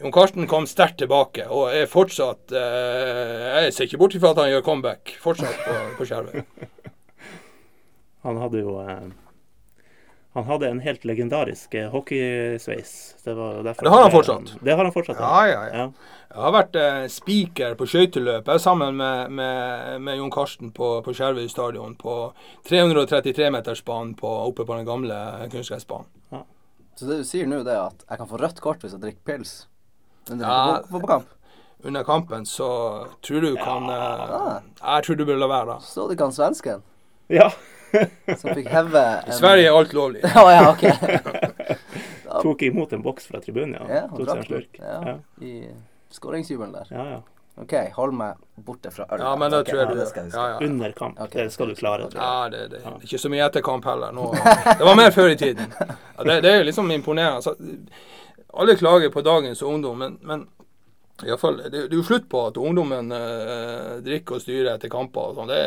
Jon Karsten kom sterkt tilbake og er fortsatt eh, Jeg ser ikke bort ifra at han gjør comeback fortsatt på, på Skjervøy. Han hadde jo eh, Han hadde en helt legendarisk eh, hockeysveis. Det, Det har han fortsatt. Det har han fortsatt. Ja, ja, ja. ja. Jeg har vært eh, spiker på skøyteløp sammen med, med, med Jon Karsten på, på Skjervøy stadion på 333-metersbanen oppe på den gamle kunstgressbanen. Så det du sier nå, det er at jeg kan få rødt kort hvis jeg drikker pils under Ja. fotballkamp? Under kampen så tror du kan eh, Ah. Jeg tror du bør la være, da. Så du kan svensken, ja. Som fikk heve I Sverige er alt lovlig. Å ja, ok. Tok imot en boks fra tribunen, ja. Ja, Tok seg en slurk. Ja, Ja. I skåringsjubelen der. Ja, ja. OK, hold meg borte fra øl. Ja, men det okay, tror jeg du skal ja, ja. Under kamp. Okay. Det skal du klare. tror jeg. Ja, det, det, ja. ikke så mye etter kamp heller. Nå, det var mer før i tiden. Ja, det, det er jo liksom imponerende. Altså, alle klager på dagens ungdom, men, men i fall, det, det er jo slutt på at ungdommen eh, drikker og styrer etter kamper. og sånn. Det,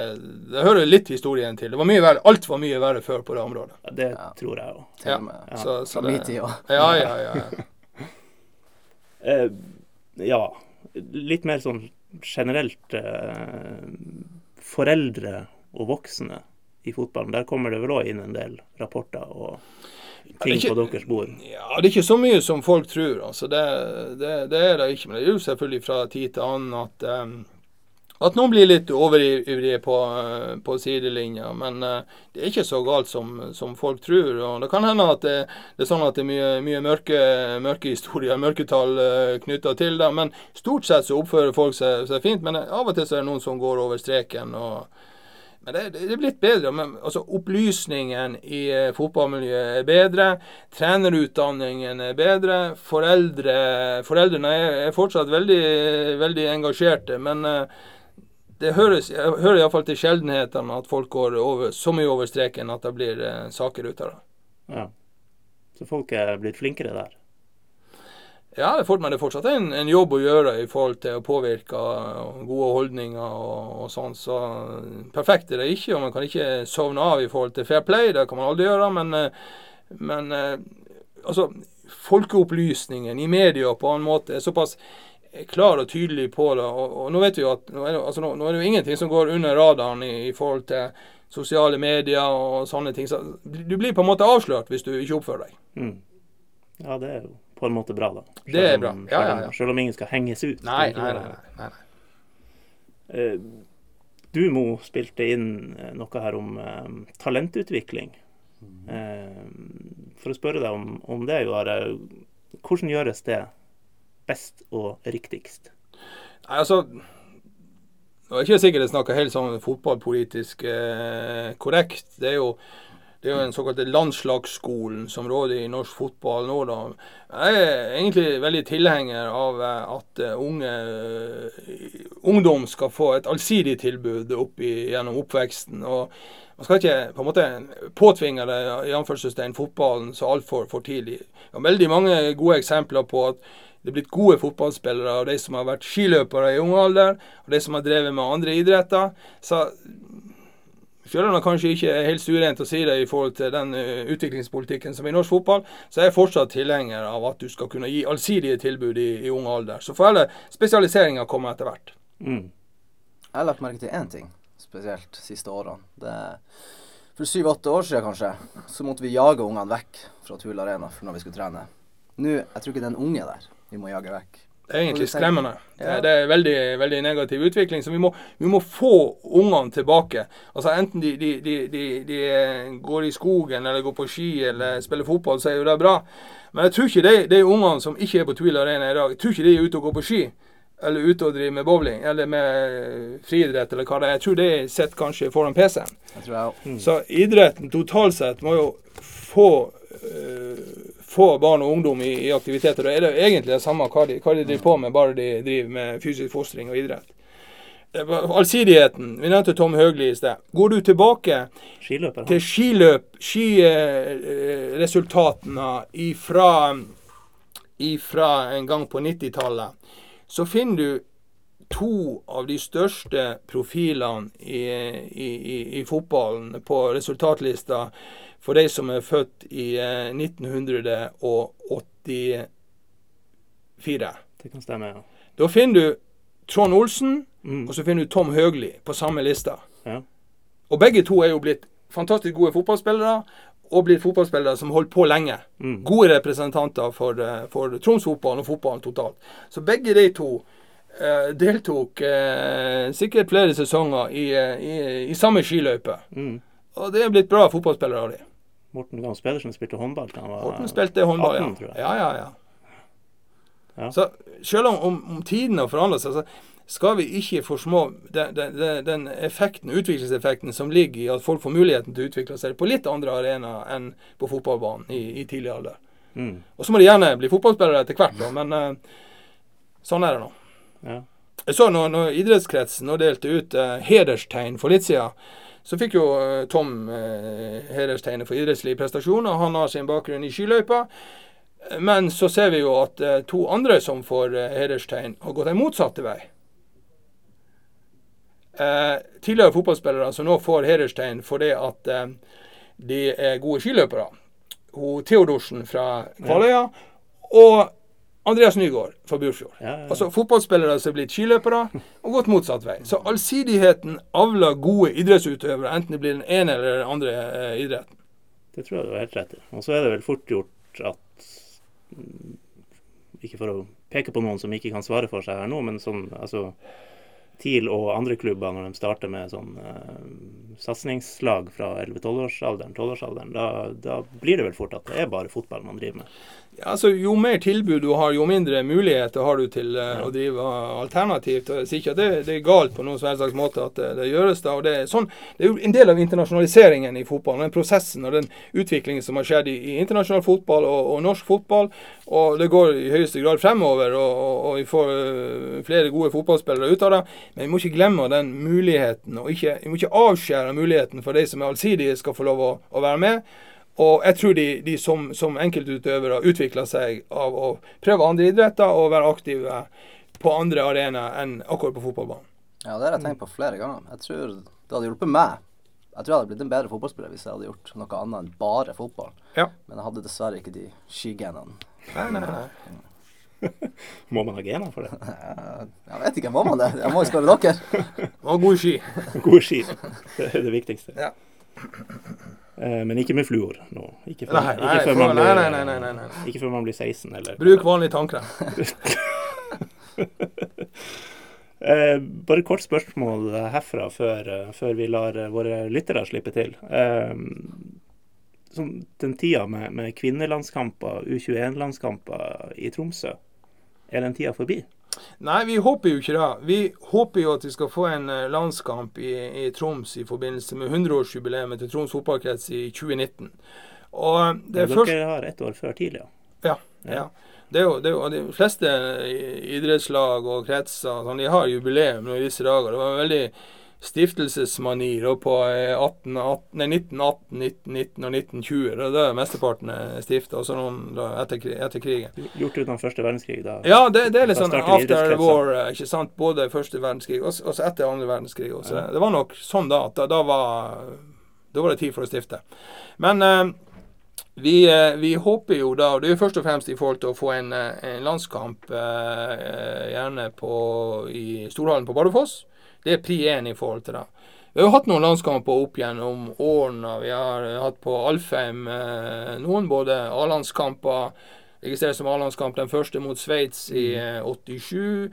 det hører litt historien til. Det var mye verre, Alt var mye verre før på det området. Ja, Det Ja. tror jeg òg. Ja. Ja. Så, så det, ja, ja. ja. Eh, ja, litt mer sånn generelt eh, Foreldre og voksne i fotballen. Der kommer det vel òg inn en del rapporter og ting ikke- på deres bord. Ja, det er ikke så mye som folk tror. altså Det, det, det er det ikke. Men det er jo selvfølgelig fra tid til annen at um, at noen blir litt overivrige på, uh, på sidelinja. Men uh, det er ikke så galt som, som folk tror. og Det kan hende at det, det er sånn at det er mye, mye mørke, mørke historier, mørketall uh, knytta til det. Men stort sett så oppfører folk seg, seg fint. Men av og til så er det noen som går over streken. og men det, det er blitt bedre. Men, altså, opplysningen i eh, fotballmiljøet er bedre. Trenerutdanningen er bedre. Foreldre, foreldrene er, er fortsatt veldig, veldig engasjerte. Men eh, det høres, jeg hører iallfall til sjeldenhetene at folk går over, så mye over streken at det blir eh, saker ut av det. Ja. Så folk er blitt flinkere der. Ja, det er men det er fortsatt en, en jobb å gjøre i forhold til å påvirke gode holdninger og, og sånn. Så perfekt er det ikke, og man kan ikke sovne av i forhold til fair play. Det kan man aldri gjøre. Men, eh, men eh, altså, folkeopplysningen i media på en måte er såpass klar og tydelig på det. Og, og nå vet vi jo at nå er det, altså, nå, nå er det jo ingenting som går under radaren i, i forhold til sosiale medier og sånne ting. Så du blir på en måte avslørt hvis du ikke oppfører deg. Mm. Ja, det er jo på en måte bra, da. Det er bra. om- Ja, ja, selv ja. Selv om ingen skal henges ut. Nei, nei, nei. nei, nei. Eh, Du, Mo, spilte inn eh, noe her om eh, talentutvikling. Eh, for å spørre deg om, om det, Joare. Hvordan gjøres det best og riktigst? Nei, altså Nå er ikke sikkert jeg snakker helt sånn fotballpolitisk eh, korrekt. Det er jo Det er jo den såkalte landslagsskolen som råder i norsk fotball nå. da. Jeg er egentlig veldig tilhenger av eh, at eh, unge eh, ungdom skal få et allsidig tilbud opp i, gjennom oppveksten. og Man skal ikke på en måte påtvinge det i anførselstegn fotballen så altfor for tidlig. Det er veldig mange gode eksempler på at det er blitt gode fotballspillere av de som har vært skiløpere i ung alder, og de som har drevet med andre idretter. Så selv om jeg kanskje ikke er helt stuerent å si det i forhold til den uh, utviklingspolitikken som er i norsk fotball, så er jeg fortsatt tilhenger av at du skal kunne gi allsidige tilbud i, i ung alder. Så får heller spesialiseringa komme etter hvert. Mm. Jeg har lagt merke til én ting spesielt de siste årene. Det for syv-åtte år siden kanskje, så måtte vi jage ungene vekk fra Tuel Arena for når vi skulle trene. Nå, jeg tror ikke det er en unge der vi må jage vekk. Det er egentlig skremmende. Ja. Det er veldig, veldig negativ utvikling. Så vi må, vi må få ungene tilbake. Altså Enten de, de, de, de, de eh, går i skogen eller går på ski eller spiller fotball, så er jo det bra. Men jeg tror ikke de, de ungene som ikke er på Twil Arena i dag, jeg tror ikke de er ute og går på ski. Eller ute og driver med bowling eller med friidrett eller hva det er. Jeg tror de sitter kanskje foran PC-en. Òg. Så idretten totalt sett må jo få, øh, få barn og ungdom i, i aktiviteter. Da er det egentlig det samme hva de, hva de driver på med, bare de driver med fysisk fostring og idrett. Allsidigheten. Vi nevnte Tom Høgli i sted. Går du tilbake Skiløper. til skiløp, skiresultatene ifra, ifra en gang på 90-tallet, så finner du to av de største profilene i, i, i, i fotballen på resultatlista for de som er født i eh, 1984. Det kan stemme, ja. Da finner du Trond Olsen, Mm. og så finner du Tom Høgli på samme lista. ja. Og begge to er jo blitt fantastisk gode fotballspillere, og blitt fotballspillere som holdt på lenge. Mm. Gode representanter for, for Troms-fotballen og fotballen totalt. Så begge de to eh, deltok eh, sikkert flere sesonger i, eh, i, i samme skiløype. Mm. Og det er blitt bra fotballspillere av de. Morten Gams Pedersen spilte håndball da han var Morten spilte håndball, 18, tror ja. jeg. Ja, ja, ja. Ja. Så selv om, om, om tiden har forandret seg, så skal vi ikke forsmå den, den, den- den effekten, utviklingseffekten som ligger i at folk får muligheten til å utvikle seg på litt andre arenaer enn på fotballbanen i, i tidlig alder. Mm. Og så må de gjerne bli fotballspillere etter hvert, da, men uh, sånn er det nå. Ja. Jeg så når, når idrettskretsen nå delte ut uh, hederstegn for litt siden, så fikk jo eh, Tom eh, hederstegnet for idrettslige prestasjoner. Han har sin bakgrunn i skiløypa. Men så ser vi jo at eh, to andre som får eh, hederstegn, har gått en motsatte vei. Eh, tidligere fotballspillere som nå får hederstegn fordi at eh, de er gode skiløpere. Hun Theodorsen fra Kvaløya og Andreas Nygaard fra Burfjord. Ja, ja. Altså fotballspillere som er blitt skiløpere, og gått motsatt vei. Så allsidigheten avler gode idrettsutøvere, enten det blir den ene eller den andre eh, idretten. Det tror jeg du har helt rett i. Og så er det vel fort gjort at mm, Ikke for å peke på noen som ikke kan svare for seg her nå, men sånn altså TIL og andre klubber, når de starter med sånn eh, satsingslag fra 11-12-årsalderen, 12-årsalderen, da, da blir det vel fort at det er bare fotball man driver med. Ja, altså, jo mer tilbud du har, jo mindre muligheter har du til uh, Ja. å drive alternativt. Jeg sier ikke at det, det er galt på noen slags måte at det, det gjøres. da, og det er, sånn, det er jo en del av internasjonaliseringen i fotballen. Den prosessen og den utviklingen som har skjedd i, i internasjonal fotball og, og norsk fotball. Og det går i høyeste grad fremover, og, og, og vi får uh, flere gode fotballspillere ut av det. Men vi må ikke glemme den muligheten, og ikke, vi må ikke avskjære muligheten for de som er allsidige, skal få lov å, å være med. Og jeg tror de, de som, som enkeltutøvere utvikler seg av å prøve andre idretter og være aktive på andre arenaer enn akkurat på fotballbanen. Ja, det har jeg tenkt på flere ganger. Jeg tror det hadde hjulpet meg. Jeg tror jeg hadde blitt en bedre fotballspiller hvis jeg hadde gjort noe annet enn bare fotball. Ja. Men jeg hadde dessverre ikke de skigenene. Nei, nei, nei. Må man ha gener for det? Jeg, vet ikke, må man det? Jeg må jo spørre dere. Og god ski. Gode ski. Det er det viktigste. Ja. Eh, men ikke med fluor nå. Ikke før, Nei, nei, ikke før man blir, nei, nei. Ikke før man blir 16, eller Bruk vanlig tannkrem. Bare bare kort spørsmål herfra før, eh, før vi lar eh, våre lyttere slippe til. Eh, som den tida med, med kvinnelandskamper, U21-landskamper i Tromsø, er den tida forbi? Nei, vi håper jo ikke det. Vi håper jo at vi skal få en eh, landskamp i, i Troms i forbindelse med 100-årsjubileet til Troms fotballkrets i 2019. Og eh, det Ja, Dere først har ett år før tidlig, ja. Ja. ja. Det er jo, det er jo, de fleste idrettslag og kretser sånn, de har jubileum i disse dager. Det var veldig stiftelsesmani da på eh, 18, 18, nei, 1918, 1919 og 1920. Da da er mesteparten stifta, og så noen da, etter, etter krigen. Gjort utenom første verdenskrig, da. Ja, det, det er litt sånn after war, eh, ikke sant. Både første verdenskrig og etter andre verdenskrig. Også. Ja. Det var nok sånn da at da, var Da var det tid for å stifte. Men eh, vi, eh, vi håper jo da, og det er jo først og fremst i forhold til å få en, eh, en landskamp eh, eh, gjerne på, i Storhallen på Bardufoss. Det er pri én i forhold til det. Vi har jo hatt noen landskamper opp gjennom årene. Vi har hatt på Alfheim eh, noen både A-landskamper registrert som A-landskamp. Den første mot Sveits i eh, 87.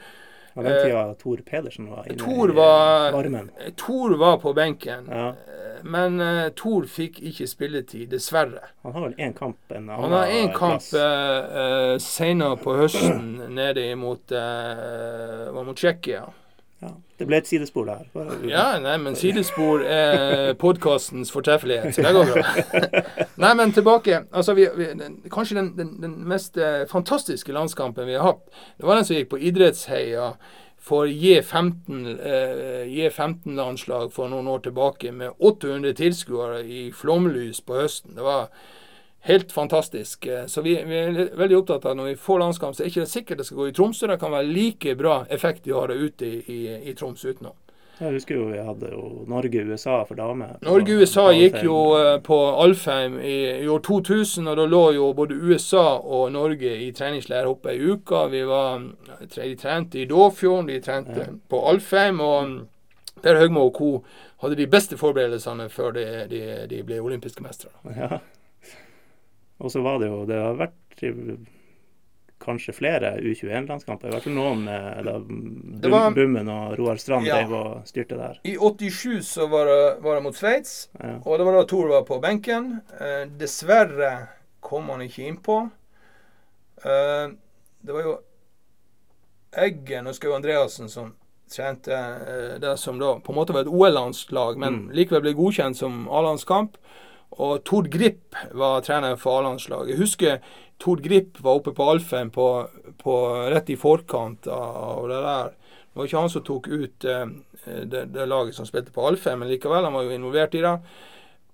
Og den tida Tor Pedersen var inne Tor i var- varmen. Tor var på benken, Ja. eh, men uh, Tor fikk ikke spilletid, dessverre. Han har vel én kamp en annen Han har én kamp eh, eh, senere på høsten nede imot uh, mot Tsjekkia. Ja. Det ble et sidespor der. Bare- Ja, nei, men sidespor er podkastens fortreffelighet, så det går bra. nei, men tilbake. Altså, vi, vi, den, kanskje den, den, den mest eh, fantastiske landskampen vi har hatt, det var den som gikk på Idrettsheia for J15, eh, J15-landslag for noen år tilbake, med 800 tilskuere i flomlys på høsten. Det var helt fantastisk. Eh, Så vi, vi er veldig opptatt av når vi får landskamp, så er det ikke sikkert det skal gå i Tromsø. Det kan være like bra effekt de har ute i, i, i Troms utenom. Jeg husker jo vi hadde jo Norge-USA for damer. Norge-USA gikk jo eh, på Alfheim i, i år 2000, og da lå jo både USA og Norge i treningsleir oppe ei uke. Vi var, de trente i Dåfjorden, de trente Ja. på Alfheim. Og mm, Per Høgmo og co. hadde de beste forberedelsene før de, de, de ble olympiske mestere. Ja. Og så var det jo Det har vært kanskje flere U21-landskamper. I hvert fall noen med da Bum, Bummen og Roar Strand Ja. drev og styrte der. I 87 så var det, var det mot Sveits, Ja. og det var da Thor var på benken. Eh, dessverre kom han ikke innpå. Eh, det var jo Eggen og Skau Andreassen som trente eh, det som da på en måte var et OL-landslag, men Mm. likevel ble godkjent som A-landskamp. Og Tord Grip var trener for A-landslaget. Jeg husker Tord Grip var oppe på Alfheim rett i forkant av det der. Det var ikke han som tok ut eh, det, det laget som spilte på Alfheim, men likevel, han var jo involvert i det.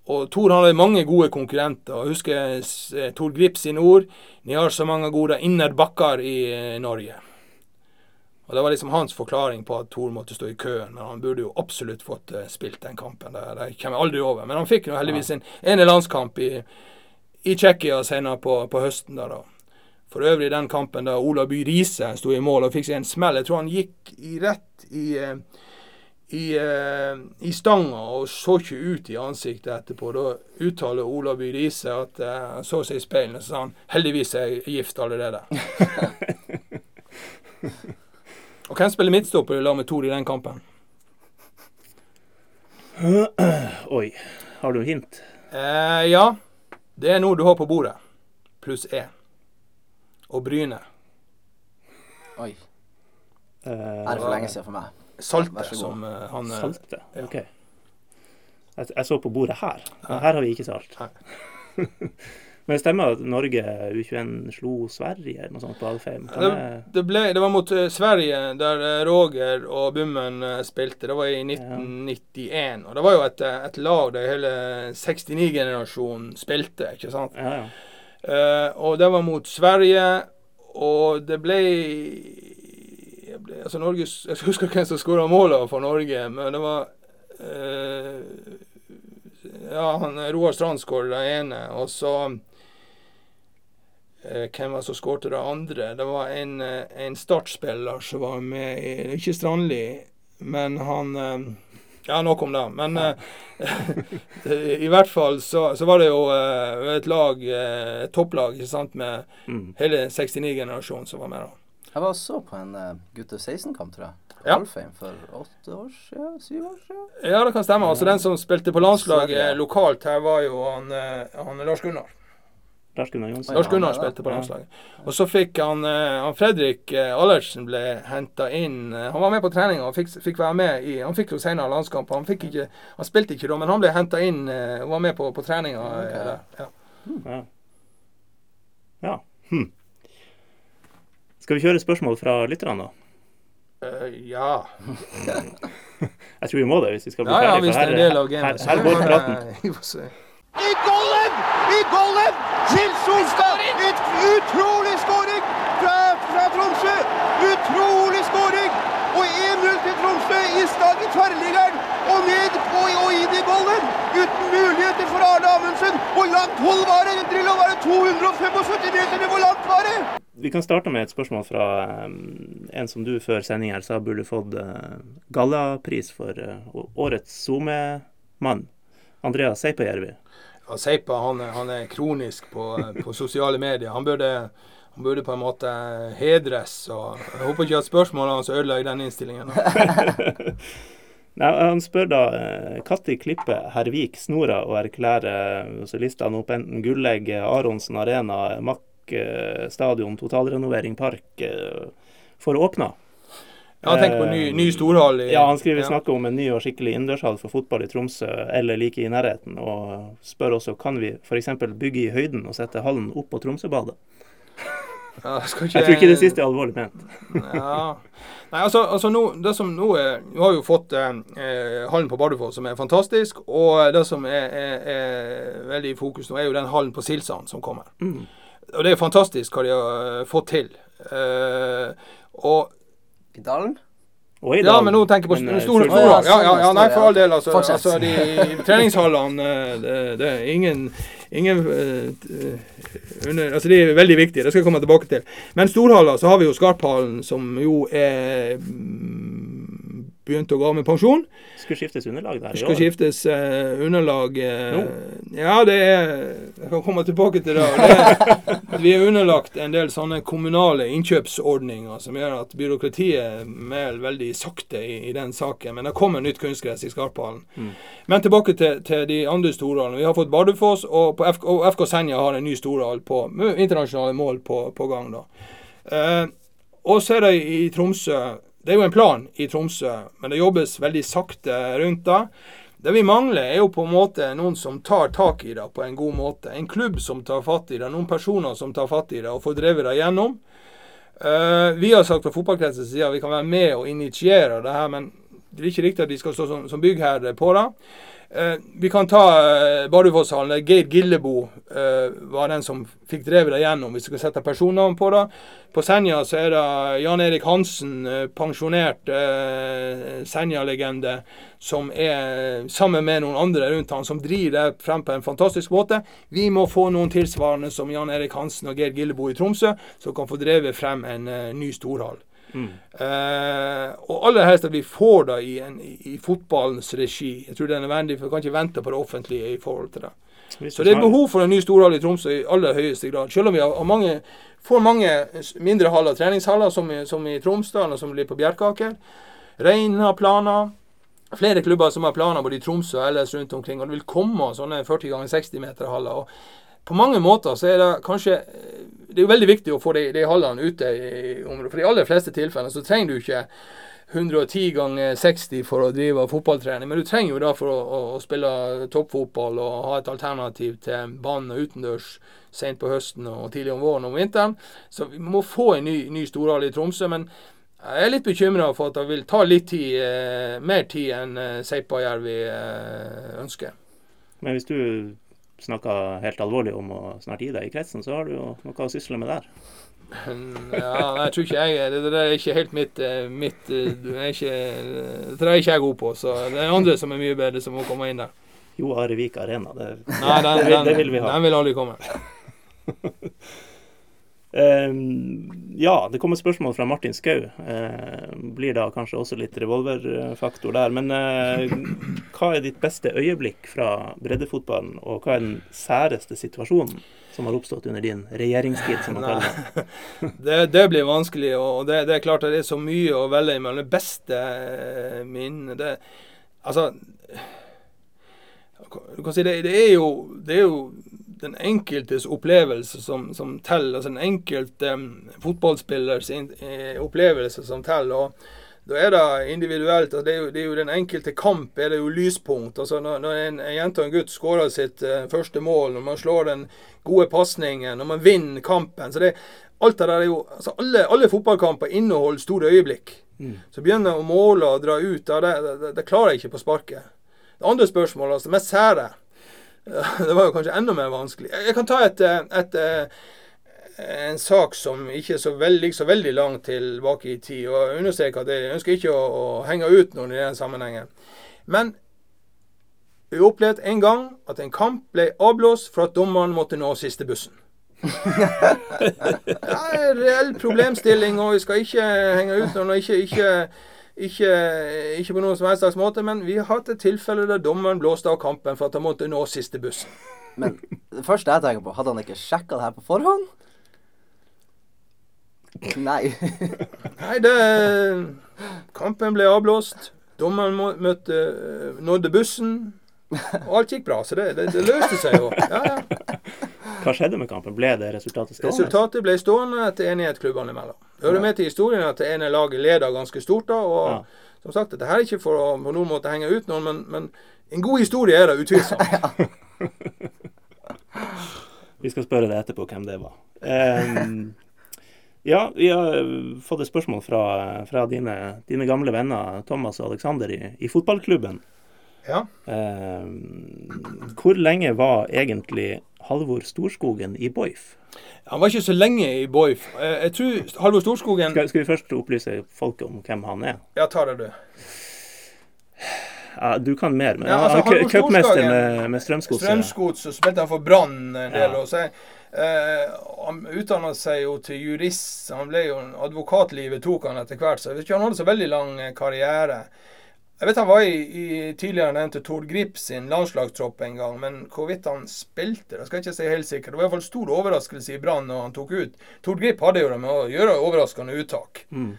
Og Tor hadde mange gode konkurrenter. Jeg husker Tor Grip sine ord. Ni har så mange gode innerbakker i eh, Norge. Og Det var liksom hans forklaring på at Thor måtte stå i køen, men han burde jo absolutt fått eh, spilt den kampen. Det, det kommer aldri over. Men han fikk jo heldigvis en ene landskamp i, i Tsjekkia senere på, på høsten. der da. For øvrig den kampen da Ola By Riise sto i mål og fikk seg en smell. Jeg tror han gikk i rett i, eh, i, eh, i stanga og så ikke ut i ansiktet etterpå. Da uttaler Ola By Riise at han så seg i speilet og sa han heldigvis er jeg gift allerede. og hvem spiller midtstopper i lag med Tor i den kampen? Oi. Har du hint? Eh, ja, det er noe du har på bordet. Pluss E. Og Bryne. Oi. Eh, Er det for lenge siden for meg? Salte, som uh, han eh, Salte? ja. OK. Jeg, jeg så på bordet her. Men her har vi ikke salt. Men det stemmer at Norge U21 slo Sverige eller noe sånt på Alfheim? Det, det, ble, det var mot eh, Sverige, der eh, Roger og Bummen eh, spilte. Det var i 1991. Og det var jo et, et lag der hele 69-generasjonen spilte, ikke sant. Ja, ja. Uh, og det var mot Sverige, og det ble, Altså Norges Jeg husker hvem som skåra målet for Norge, men det var eh, Ja, han Roar Strand skåra det ene, og så Hvem var det som skårte det andre? Det var en, eh, en startspiller som var med i Ikke Strandli, men han eh, Ja, nok om det. Men ja. i hvert fall så, så var det jo eh, et lag, eh, et topplag, ikke sant, med Mm. hele 69-generasjonen som var med da. Jeg var også på en uh, gutte 16-kamp, tror jeg. Ja. Alfheim for åtte år siden? Syv år siden? Ja, det kan stemme. Altså Den som spilte på landslaget lokalt her, var jo han, eh, han Lars Gunnar. Lars Gunnar Johnsen. Lars Gunnar Ja, ja, spilte på landslaget. Og så fikk han, eh, han Fredrik eh, Allertsen ble henta inn. eh, Han var med på treninga og fikk, fikk være med i Han fikk jo senere landskamp. Han, fikk ikke, han spilte ikke da, men han ble henta inn og var med på, på treninga. Okay. Ja. Ja. ja. Hm. Skal vi kjøre spørsmål fra lytterne, da? Uh, ja. Jeg tror vi må det hvis vi skal bli ja, ja, ferdig. hvis det er en del av gamet. her, her går praten. I golden! Til Solstad! Et utrolig skåring fra, fra Tromsø! Utrolig skåring! Og 1-0 til Tromsø i stad i tverrliggeren. Og ned på, og inn i golden! Uten muligheter for Arne Amundsen. Hvor langt hold var det? Drillo, var det 275 meter? Hvor langt var det? Vi kan starte med et spørsmål fra um, en som du før sending her sa burde fått uh, gallapris for uh, årets SoMe-mann. Andreas Seipajärvi. Seipa han, han er kronisk på, på sosiale medier. Han burde, han burde på en måte hedres. og Jeg håper ikke at spørsmålene hans ødelegger den innstillingen. Nei, han spør da når klipper Hervik snora og erklærer lister han opp enten Gullegg, Aronsen Arena, Mack eh, stadion, totalrenovering park eh, for åpna. Ja, tenk på ny, ny storhall. i- Ja, han skriver ja. snakker om en ny og skikkelig innendørshall for fotball i Tromsø eller like i nærheten, og spør også kan vi f.eks. bygge i høyden og sette hallen opp på Tromsøbadet. Ja, skal Jeg tror ikke det siste er alvorlig ment. Ja. Nei, altså, altså nå, det som nå er Nå har jo fått eh, eh, hallen på Bardufoss, som er fantastisk. Og det som er, er, er veldig i fokus nå, er jo den hallen på Silsand som kommer. Mm. Og det er fantastisk hva de har eh, fått til. Eh, og I Dalen? Og i Ja, men nå tenker jeg på men, eh, store ja, store. Ja, ja, ja, nei, for all del. Altså, altså de treningshallene eh, det, det er ingen, ingen eh, under, altså De er veldig viktige, det skal jeg komme tilbake til. Men storhaller, så har vi jo Skarphallen, som jo er mm, begynt å gå av med pensjon. Skulle skiftes underlag der i år? Skulle skiftes uh, underlag uh, Ja, det er Jeg kan komme tilbake til det. det er, vi er underlagt en del sånne kommunale innkjøpsordninger som gjør at byråkratiet mer veldig sakte i, i den saken. Men det kommer nytt kunstgress i Skarphallen. Mm. Men tilbake til, til de andre storhallene. Vi har fått Bardufoss, og, på FK, og FK Senja har en ny storhall på internasjonale mål på, på gang. da. Uh, og så er det i Tromsø Det er jo en plan i Tromsø, men det jobbes veldig sakte rundt det. Det vi mangler, er jo på en måte noen som tar tak i det på en god måte. En klubb som tar fatt i det, noen personer som tar fatt i det og får drevet det gjennom. Uh, vi har sagt fra fotballkretsens side at vi kan være med og initiere det her, men det er ikke riktig at de skal stå som, som byggherre på det. Eh, vi kan ta eh, Bardufosshallen. Geir Gillebo eh, var den som fikk drevet det gjennom, hvis vi skal sette personnavn på det. På Senja så er det Jan Erik Hansen, eh, pensjonert Senja-legende, som er sammen med noen andre rundt han, som driver det frem på en fantastisk måte. Vi må få noen tilsvarende som Jan Erik Hansen og Geir Gillebo i Tromsø, som kan få drevet frem en ny storhall. Mm. Eh, og aller helst at vi får det i, en, i, fotballens regi. Jeg tror det er nødvendig, for vi kan ikke vente på det offentlige i forhold til det. Så det er behov for en ny storhall i Tromsø i aller høyeste grad. Selv om vi har mange, får mange mindre haller, treningshaller, som i, som i Tromsdalen og som blir på Bjerkaker. Rein har planer. Flere klubber som har planer både i Tromsø og ellers rundt omkring. Og det vil komme sånne 40 ganger 60 meter haller. Og på mange måter så er det kanskje Det er jo veldig viktig å få de, de hallene ute i området. For i aller fleste tilfeller så trenger du ikke 110 ganger 60 for å drive fotballtrening, men du trenger jo da for å, å, å spille toppfotball og ha et alternativ til banen og utendørs sent på høsten og tidlig om våren og vinteren. Så vi må få en ny, ny storhall i Tromsø. Men jeg er litt bekymra for at det vil ta litt tid, eh, mer tid enn eh, Seipajärvi eh, ønsker. Men hvis du snakker helt alvorlig om å snart gi deg i kretsen, så har du jo noe å sysle med der. Ja, jeg tror ikke jeg Det, det er ikke helt mitt, eh, mitt eh, du er ikke, Det er ikke jeg god på, så det er andre som er mye bedre, som må komme inn der. Jo Arevik Arena, det, Nei, den, det, den, det vil vi ha. Den vil aldri komme. Ehm, ja, det kommer spørsmål fra Martin Skau. Eh, blir da kanskje også litt revolverfaktor der. Men eh, hva er ditt beste øyeblikk fra breddefotballen, og hva er den særeste situasjonen som har oppstått under din regjeringstid, som man kaller det? Det, blir vanskelig, og det, det er klart det er så mye å velge mellom. Det beste eh, minnet det, Altså Du kan si det, det er jo Det er jo den enkeltes opplevelse som, som teller. Altså den enkelte um, fotballspillers in, eh, opplevelse som teller. og da er det individuelt. Altså det, er jo, det, er jo, Den enkelte kamp er det jo lyspunkt. Altså når, når en, en, jente og en gutt skårer sitt uh, første mål, når man slår den gode pasningen, når man vinner kampen så det, alt det der er jo, altså alle, alle fotballkamper inneholder store øyeblikk. Mm. Så begynner å måle og dra ut, det, det, det, det klarer jeg ikke på sparket. Det andre spørsmålet, altså mest sære, det var jo kanskje enda mer vanskelig. Jeg kan ta et, et, et en sak som ikke så veldig, så veldig langt tilbake i tid. og Jeg at jeg ønsker ikke å, å henge ut noen i den sammenhengen. Men vi opplevde en gang at en kamp ble avblåst for at dommeren måtte nå siste bussen. det er en reell problemstilling, og vi skal ikke henge ut noen. og ikke, ikke, ikke, ikke på noen som helst slags måte, men vi har hatt et tilfelle der dommeren blåste av kampen for at han måtte nå siste bussen. Men det første jeg tenker på, hadde han ikke sjekka det her på forhånd? Nei. Nei, det Kampen ble avblåst. Dommeren møtte, nådde bussen. Og alt gikk bra, så det, det, det løste seg jo. Ja, ja. Hva skjedde med kampen? Ble det resultatet stående? Resultatet ble stående etter enighet klubbene imellom. Det hører med til historien at det ene laget leder ganske stort da. og ja. som sagt, Dette er ikke for å på noen måte henge ut noen, men, men en god historie er det utvilsomt. Vi skal spørre deg etterpå hvem det var. Um, ja, vi har fått et spørsmål fra, fra dine, dine, gamle venner Thomas og Alexander i, i fotballklubben. Ja. Eh, hvor lenge var egentlig Halvor Storskogen i Boif? Han var ikke så lenge i Boif. Eh, jeg tror Halvor Storskogen skal, skal, vi først opplyse folket om hvem han er? Ja, ta det, du. Ja, du kan mer, men ja, altså, han er cupmester med, med Strømsgodset. Strømsgodset, så spilte han for Brann en del. Ja. og så Eh, han utdanna seg jo til jurist. Han ble jo Advokatlivet tok han etter hvert, så jeg vet ikke han hadde så veldig lang eh, karriere. Jeg vet han var i, i tidligere nevnte Tord Grip sin landslagstropp en gang, men hvorvidt han spilte, det skal jeg ikke si helt sikkert. Det var iallfall stor overraskelse i Brann når han tok ut. Tord Grip hadde jo det med å gjøre overraskende uttak. Mm.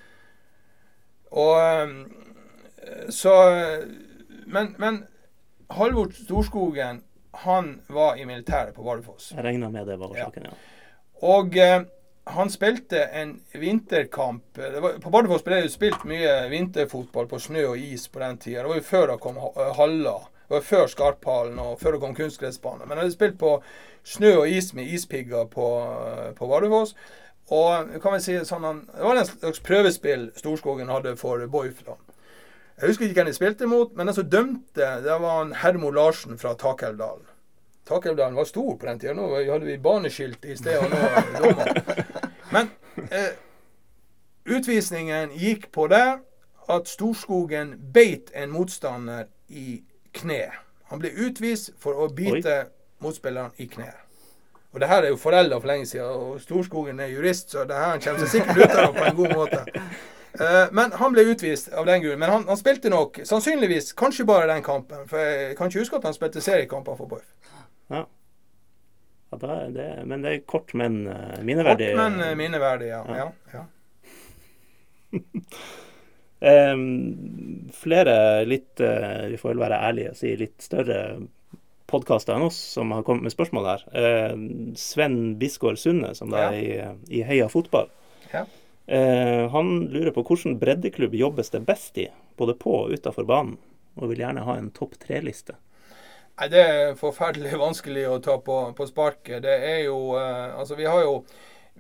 Og eh, så Men, men Halvor Storskogen han var i militæret på Bardufoss. Jeg regna med det var årsaken, ja. ja. Og eh, han spilte en vinterkamp. Var, på Bardufoss ble det spilt mye vinterfotball på snø og is på den tida. Det var jo før det kom eh, haller. Det var før Skarphallen og før det kom kunstgressbane. Men han hadde spilt på snø og is med ispigger på, eh, på Bardufoss. Og kan vi si sånn, Det var en slags prøvespill Storskogen hadde for Boif. Jeg husker ikke hvem de spilte mot, men den som dømte, det var en Hermo Larsen fra Takelvdalen. Takelvdalen var stor på den tida. Nå hadde vi baneskilt i sted og nå dommer. Men eh, utvisningen gikk på det at Storskogen beit en motstander i kne. Han ble utvist for å bite Oi. motspilleren i kne. Og det her er jo forelda for lenge siden, og Storskogen er jurist, så det her kommer seg sikkert ut av på en god måte. Uh, men han ble utvist av den grunn. Men han, han, spilte nok, sannsynligvis, kanskje bare den kampen. For jeg kan ikke huske at han spilte seriekamper for Boif. Ja. ja det, men det er kort, men uh, minneverdig. Kort, men uh, minneverdig, ja. ja. ja, um, flere litt uh, Vi får vel være ærlige og si litt større podkaster enn oss som har kommet med spørsmål her. Sven Bisgaard Sunde, som da er i, i Heia Fotball. Ja. Uh, han lurer på hvilken breddeklubb jobbes det best i, både på og utafor banen, og vil gjerne ha en topp tre-liste. Nei, Det er forferdelig vanskelig å ta på, på sparket. Det er jo eh, Altså, vi har jo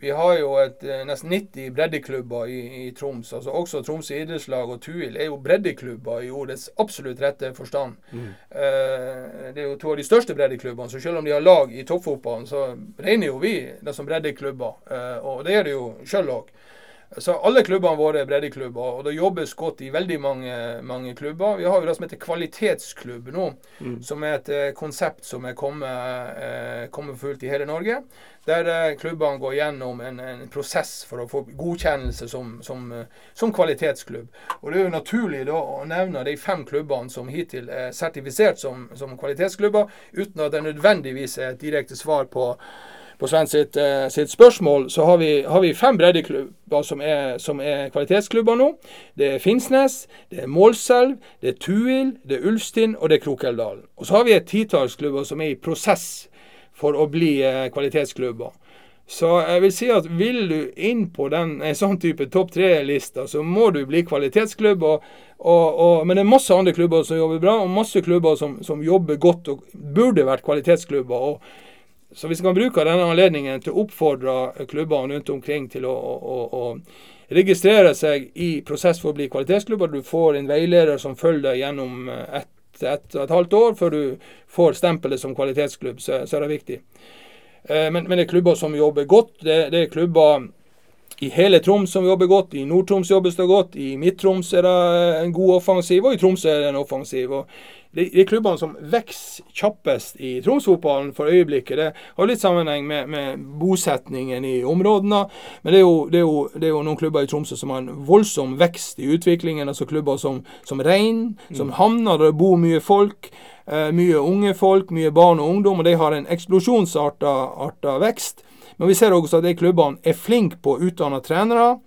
vi har jo et, eh, nesten 90 breddeklubber i, i, Troms. altså Også Tromsø idrettslag og Tuil er jo breddeklubber i ordets absolutt rette forstand. Mm. Eh, det er jo to av de største breddeklubbene, så selv om de har lag i toppfotballen, så regner jo vi det som breddeklubber. Eh, og det gjør det jo sjøl òg. Så alle klubbene våre er breddeklubber, og det jobbes godt i veldig mange, mange klubber. Vi har jo det som heter kvalitetsklubb nå, mm. som er et eh, konsept som er kommet, eh, kommet fullt i hele Norge. Der eh, klubbene går gjennom en, en, prosess for å få godkjennelse som, som, som, kvalitetsklubb. Og Det er jo naturlig da å nevne de fem klubbene som hittil er sertifisert som, som kvalitetsklubber, uten at det nødvendigvis er et direkte svar på på Sven sitt, eh, sitt, spørsmål, så har vi, har vi fem breddeklubber som er, som er, kvalitetsklubber nå. Det er Finnsnes, det er Målselv, det er Tuil, det er Ulfstind og det er Krokelvdalen. Og så har vi et titalls klubber som er i prosess for å bli eh, kvalitetsklubber. Så jeg vil si at vil du inn på den, en sånn type topp tre-lista, så må du bli kvalitetsklubb. Og, og, og, men det er masse andre klubber som jobber bra, og masse klubber som, som jobber godt og burde vært kvalitetsklubber. Og, så hvis vi kan bruke denne anledningen til å oppfordre klubbene rundt omkring til å, å, å registrere seg i prosess for å bli kvalitetsklubber, du får en veileder som følger deg gjennom ett et, et halvt år før du får stempelet som kvalitetsklubb, så, så er det viktig. Eh, men, men, det er klubber som jobber godt. Det, det, er klubber i hele Troms som jobber godt. I Nord-Troms jobbes det godt. I Midt-Troms er det en god offensiv, og i Tromsø er det en offensiv. Og de, de klubbene som vokser kjappest i Tromsfotballen for øyeblikket, det har litt sammenheng med, med bosetningen i områdene. Men det er, jo, det, er jo, det er, jo, noen klubber i Tromsø som har en voldsom vekst i utviklingen. altså Klubber som, som Rein, som mm. havner der det bor mye folk. Eh, mye unge folk, mye barn og ungdom, og de har en eksplosjonsarta vekst. Men vi ser også at de klubbene er flinke på å utdanne trenere.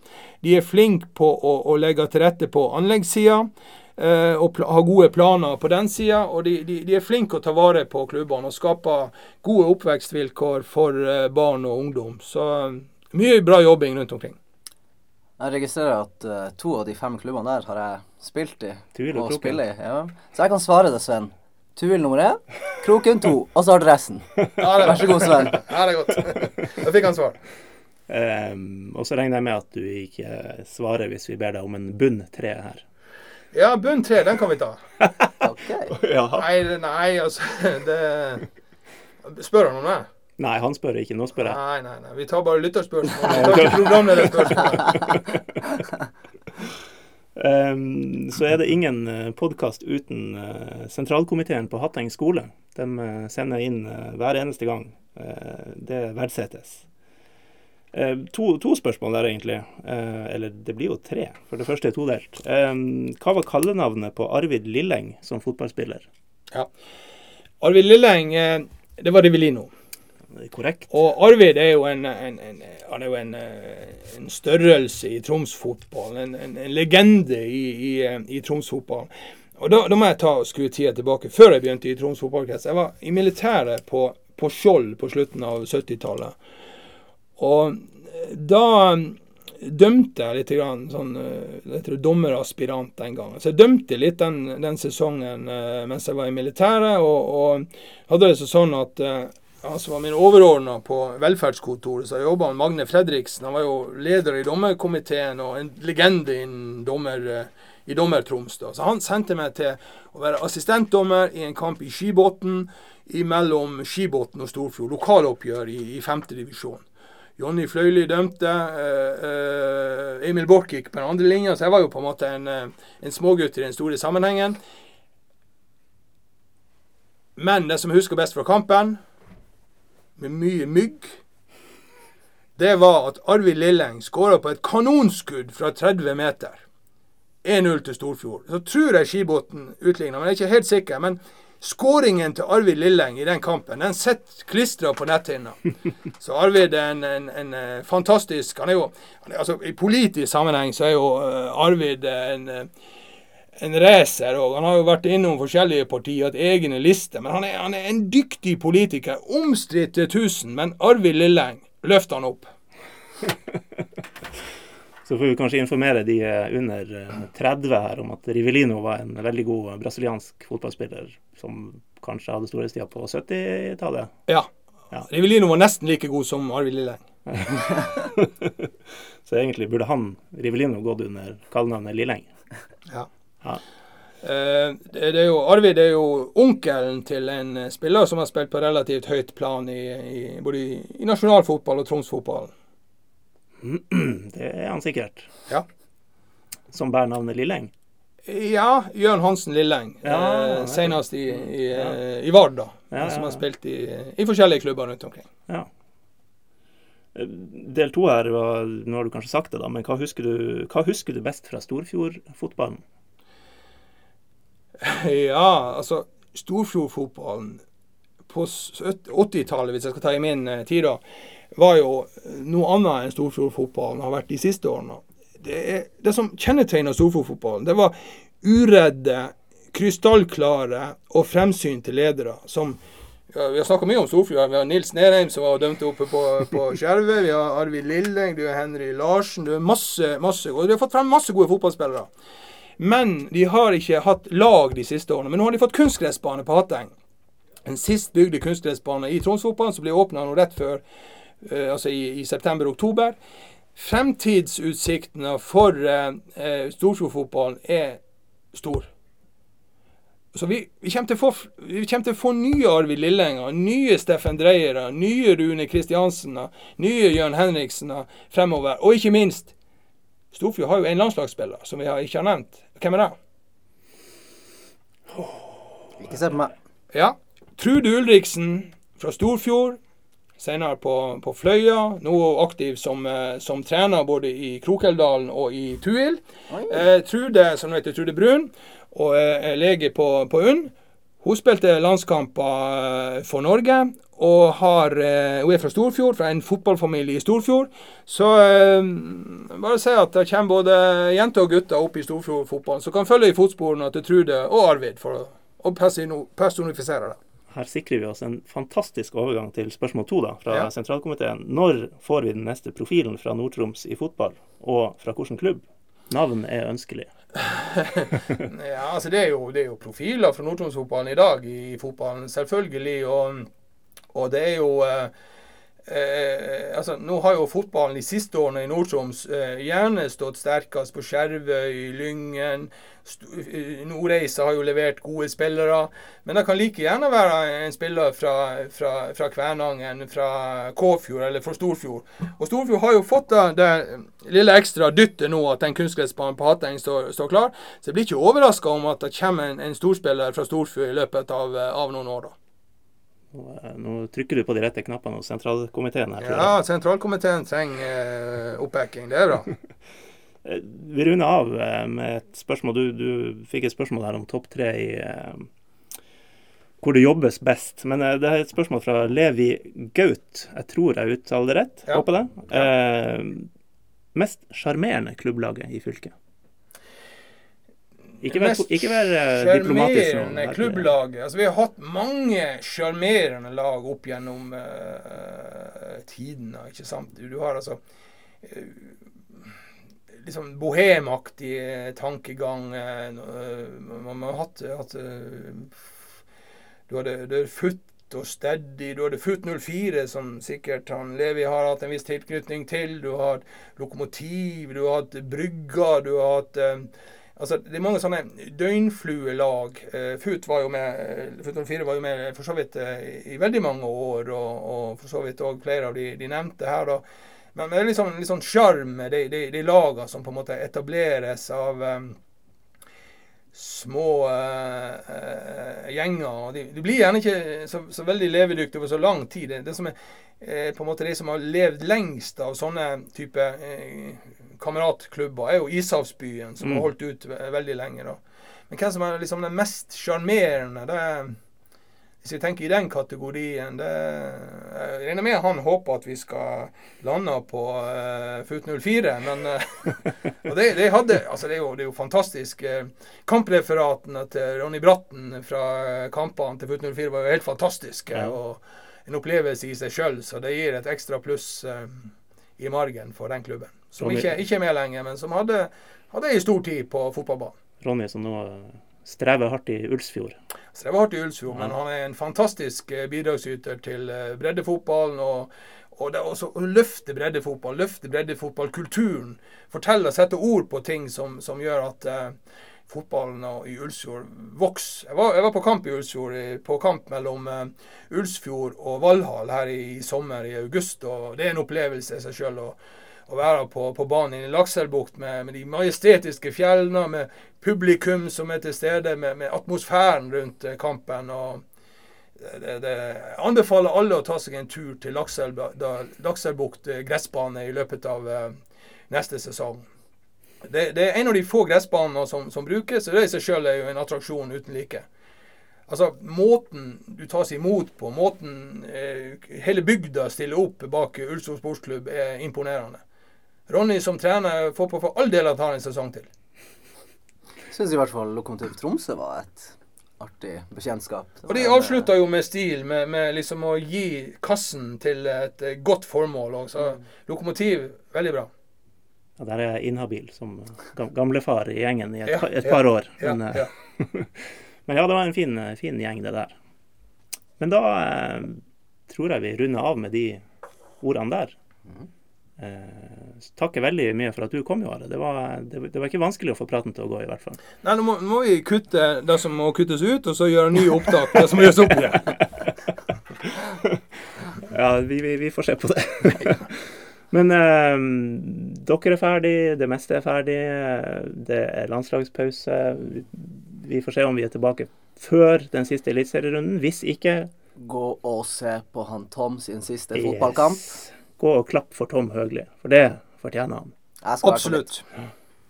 De er flinke på å, å legge til rette på anleggssida. Eh, og har gode planer på den sida. Og de, de, de, er flinke å ta vare på klubbene og skape gode oppvekstvilkår for eh, barn og ungdom. Så mye bra jobbing rundt omkring. Jeg registrerer at uh, to av de fem klubbene der har jeg spilt i. Tvil og, og spiller i. Ja. Så jeg kan svare det, Sven. Tuil nummer én, kroken to, og så adressen. Ja, Vær så god, Sven. Ja, det er godt. Da fikk han svar. Um, og så regner jeg med at du ikke svarer hvis vi ber deg om en bunn tre her. Ja, bunn tre, den kan vi ta. ok. Ja. Nei, nei, altså det Spør han om det? Nei, han spør ikke. Nå spør jeg. Nei, nei, nei. Vi tar bare lytterspørsmål. Vi tar ikke programlederspørsmål. Um, så er det ingen uh, podkast uten uh, sentralkomiteen på Hatteng skole. De uh, sender inn uh, hver eneste gang. det verdsettes. To, to, spørsmål der, egentlig. eller det blir jo tre, for det første er todelt. Um, hva var kallenavnet på Arvid Lilleng som fotballspiller? Ja, Arvid Lilleng, det var Rivelino korrekt. Og Arvid er jo en, en, en, er jo en, en størrelse i Troms fotball. En, legende i, i, i Troms fotball. Og da, da, må jeg ta skru tida tilbake. Før jeg begynte i Troms fotballkrets. Jeg var i militæret på, på Skjold på slutten av 70-tallet. Og da dømte jeg litt grann, sånn, jeg tror dommeraspirant den gangen. Så jeg dømte litt den, den sesongen uh, mens jeg var i militæret, og, og hadde det sånn at han som var min overordna på velferdskontoret, så jobba Magne Fredriksen. Han var jo leder i dommerkomiteen og en legende dommer, eh, i Dommer-Troms. Så han sendte meg til å være assistentdommer i en kamp i Skibotn mellom Skibotn og Storfjord. Lokaloppgjør i, i femte divisjon. Jonny Fløyli dømte. Uh, uh, Emil Borch gikk på den andre linja, så jeg var jo på en måte en, en smågutt i den store sammenhengen. Men det som jeg husker best fra kampen med mye mygg, det var at Arvid Lilleng skåra på et kanonskudd fra 30 meter. 1-0 til Storfjord. Så tror jeg Skibotn utligna, men jeg er ikke helt sikker. Men skåringen til Arvid Lilleng i den kampen, den sitter klistra på netthinna. Så Arvid er en, en, en, eh, fantastisk han er jo, altså I politisk sammenheng så er jo uh, Arvid en uh, en racer òg. Han har jo vært innom forskjellige partier, hatt egne lister. Men han er, han er en dyktig politiker. Omstridt til tusen, men Arvid Lilleng løfter han opp. Så får vi kanskje informere de under 30 eh, her om at Rivelino var en veldig god brasiliansk fotballspiller som kanskje hadde storhetstida på 70-tallet. Ja. ja. Rivelino var nesten like god som Arvid Lilleng. Så egentlig burde han, Rivelino, gått under kallenavnet Lilleng. Ja. Ja. Uh, det, det, er jo, Arvid er jo onkelen til en spiller som har spilt på relativt høyt plan i, i, både i, i nasjonalfotball og Tromsfotballen. Det er han sikkert. Ja. Som bærer navnet Lilleng? Ja, Jørn Hansen Lilleng. Ja, eh, senest i, i, ja. Eh, i Vard, da. Ja, som har spilt i, i, forskjellige klubber rundt omkring. Ja. Eh, del to her, nå har du kanskje sagt det, da, men hva husker du, hva husker du best fra Storfjordfotballen? Ja, altså Storfjordfotballen på 80-tallet, hvis jeg skal ta i min eh, tid, var jo noe annet enn Storfjordfotballen har vært de siste årene. Det, er, det som kjennetegna Storfjordfotballen, det var uredde, krystallklare og fremsynte ledere som ja, Vi har snakka mye om Storfjord. Vi har Nils Nerheim som var dømt oppe på, på Skjervøy. Vi har Arvid Lilleng, du har Henry Larsen. Du har masse, masse gode. du har fått frem masse gode fotballspillere. Men de har ikke hatt lag de siste årene. Men nå har de fått kunstgressbane på Hatteng. En sist bygde kunstgressbanen i Tromsfotballen som ble åpna rett før, uh, altså i, i september-oktober. Fremtidsutsiktene for uh, uh, Storfjordfotballen er stor. Så vi, vi, kommer få, vi, kommer til å få, nye Arvid Lillenger, nye Steffen Dreiere, nye Rune Kristiansen, nye Jørn Henriksen fremover. Og ikke minst, Storfjord har jo en landslagsspiller som vi har ikke har nevnt. Hvem er det? Ikke se på meg. Ja. Trude Ulriksen fra Storfjord. Senere på, på Fløya. Nå aktiv som, eh, som, trener både i Krokelvdalen og i Tuil. Eh, Trude, som heter Trude Brun og er lege på, på UNN. Hun spilte landskamper eh, for Norge, og har, eh, hun er fra Storfjord, fra en fotballfamilie i Storfjord. Så eh, bare si at det kommer både jenter og gutter opp i Storfjord-fotballen som kan følge i fotsporene til Trude og Arvid for å personifisere det. Her sikrer vi oss en fantastisk overgang til spørsmål to da, fra ja. sentralkomiteen. Når får vi den neste profilen fra Nord-Troms i fotball, og fra hvilken klubb? Navn er ønskelig. ja, altså det er, jo, det er jo profiler fra Nord-Troms-fotballen i dag i fotballen, selvfølgelig. Og, og det er jo eh, eh, altså, Nå har jo fotballen de siste årene i Nord-Troms eh, gjerne stått sterkest på Skjervøy, Lyngen. Nordreisa har jo levert gode spillere. Men det kan like gjerne være en spiller fra, fra, fra Kvænangen, fra Kåfjord eller fra Storfjord. Og Storfjord har jo fått det, det lille ekstra dyttet nå at den kunstgressbanen på Hatteng står, står, klar. Så jeg blir ikke overraska om at det kommer en, en storspiller fra Storfjord i løpet av, av noen år. da. Eh, nå trykker du på de rette knappene hos sentralkomiteen her. Ja, sentralkomiteen trenger uh, oppbacking. Det er bra. Eh, vi runder av med et spørsmål. Du, du fikk et spørsmål her om topp tre i hvor det jobbes best. Men det er et spørsmål fra Levi Gaut. Jeg tror jeg uttaler det rett. Ja. Håper det. Ja. Eh, mest sjarmerende klubblaget i fylket? Ikke vær, ikke vær uh, diplomatisk. Sjarmerende klubblag. Altså, vi har hatt mange sjarmerende lag opp gjennom uh, tidene, ikke sant. Du, du har altså uh, liksom bohemaktig tankegang. man har hatt, hatt Du hadde, Futt og Steady. Du hadde Futt 04, som sikkert han Levi har hatt en viss tilknytning til. Du har Lokomotiv, du har hatt Brygga, du har hatt Altså, det er mange sånne døgnfluelag. Uh, Fut var jo med, eh, Fut 04 var jo med for så vidt uh, i veldig mange år, og, og for så vidt òg flere av de, de nevnte her. da. Men, det er litt sånn, sånn sjarm med de, de, de lagene som på en måte etableres av um, små uh, gjenger. De, de, blir gjerne ikke så, så veldig levedyktige over så lang tid. Det, det som er på en måte de som har levd lengst av sånne type kameratklubber er jo Ishavsbyen, som mm. har holdt ut veldig lenge. da. Men hvem som er liksom den mest sjarmerende, det er hvis vi tenker i den kategorien det, Jeg regner med han håper at vi skal lande på uh, FUT 04, men uh, og det, det, hadde, altså det, er jo, det er jo fantastisk. Uh, kampreferatene til Ronny Bratten fra kampene til FUT 04 var jo helt fantastiske. Ja. og En opplevelse i seg sjøl, så det gir et ekstra pluss uh, i margen for den klubben. Som ikke, ikke, er med lenger, men som hadde, hadde ei stor tid på fotballbanen. Ronny som nå strever hardt i Ulsfjord. Strever hardt i Ulsfjord, ja. men han er en fantastisk eh, bidragsyter til eh, breddefotballen. og og det er også å løfte breddefotball, løfte breddefotballkulturen. Fortelle og sette ord på ting som, som gjør at uh, fotballen i Ulsfjord vokser. Jeg var, jeg var, på kamp i Ulsfjord, på kamp mellom uh, Ulsfjord og Valhall her i, i, sommer, i august. og Det er en opplevelse i seg sjøl å være på, på banen i Lakselbukt med, med, de majestetiske fjellene, med publikum som er til stede, med, med atmosfæren rundt eh, kampen. og det, det, anbefaler alle å ta seg en tur til Lakselbukt eh, gressbane i løpet av uh, neste sesong. Det, det, er en av de få gressbanene som, som brukes, og det i seg sjøl er jo en attraksjon uten like. Altså, Måten du tas imot på, måten eh, hele bygda stiller opp bak Ulsfjord sportsklubb, er imponerende. Ronny som trener får på for all del at han har en sesong til. Jeg syns i hvert fall Lokomotiv Tromsø var et artig bekjentskap. Og de avslutta jo med stil, med, med liksom å gi kassen til et eh, godt formål. Og så Lokomotiv, veldig bra. Ja, der er jeg inhabil som gam- gamlefar i gjengen i et, Ja, par- ja, år. Men, eh, ja. men ja, det var en fin, fin gjeng, det der. Men da eh, tror jeg vi runder av med de ordene der. Eh, takker veldig mye for at du kom, Joare. Det, det, det var ikke vanskelig å få praten til å gå, i hvert fall. Nei, nå må, nå må vi kutte det som må kuttes ut, og så gjøre nye opptak. Det som må gjøres opp igjen. Ja, vi, vi, vi får se på det. Men eh, dere er ferdig, det meste er ferdig. Det er landslagspause. Vi- Vi får se om vi er tilbake før den siste eliteserierunden. Hvis ikke Gå og se på han Tom sin siste fotballkamp. Gå og klapp for Tom Høgli, for det fortjener han. Absolutt.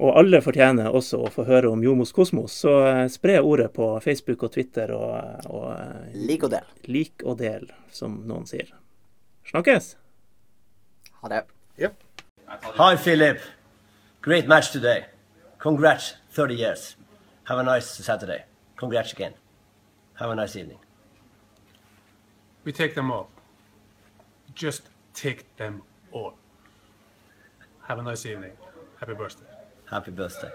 Og alle fortjener også å få høre om Jomos Kosmos, så eh, spre ordet på Facebook og Twitter, og, og eh. Lik og del. lik og del, som noen sier. Snakkes! Ha det. Hi, Philip. Great match today. Congrats, 30 years. Have a nice Saturday. Congrats again. Have a nice evening. We take them all. Just take them all. Have a nice evening. Happy birthday. Happy birthday.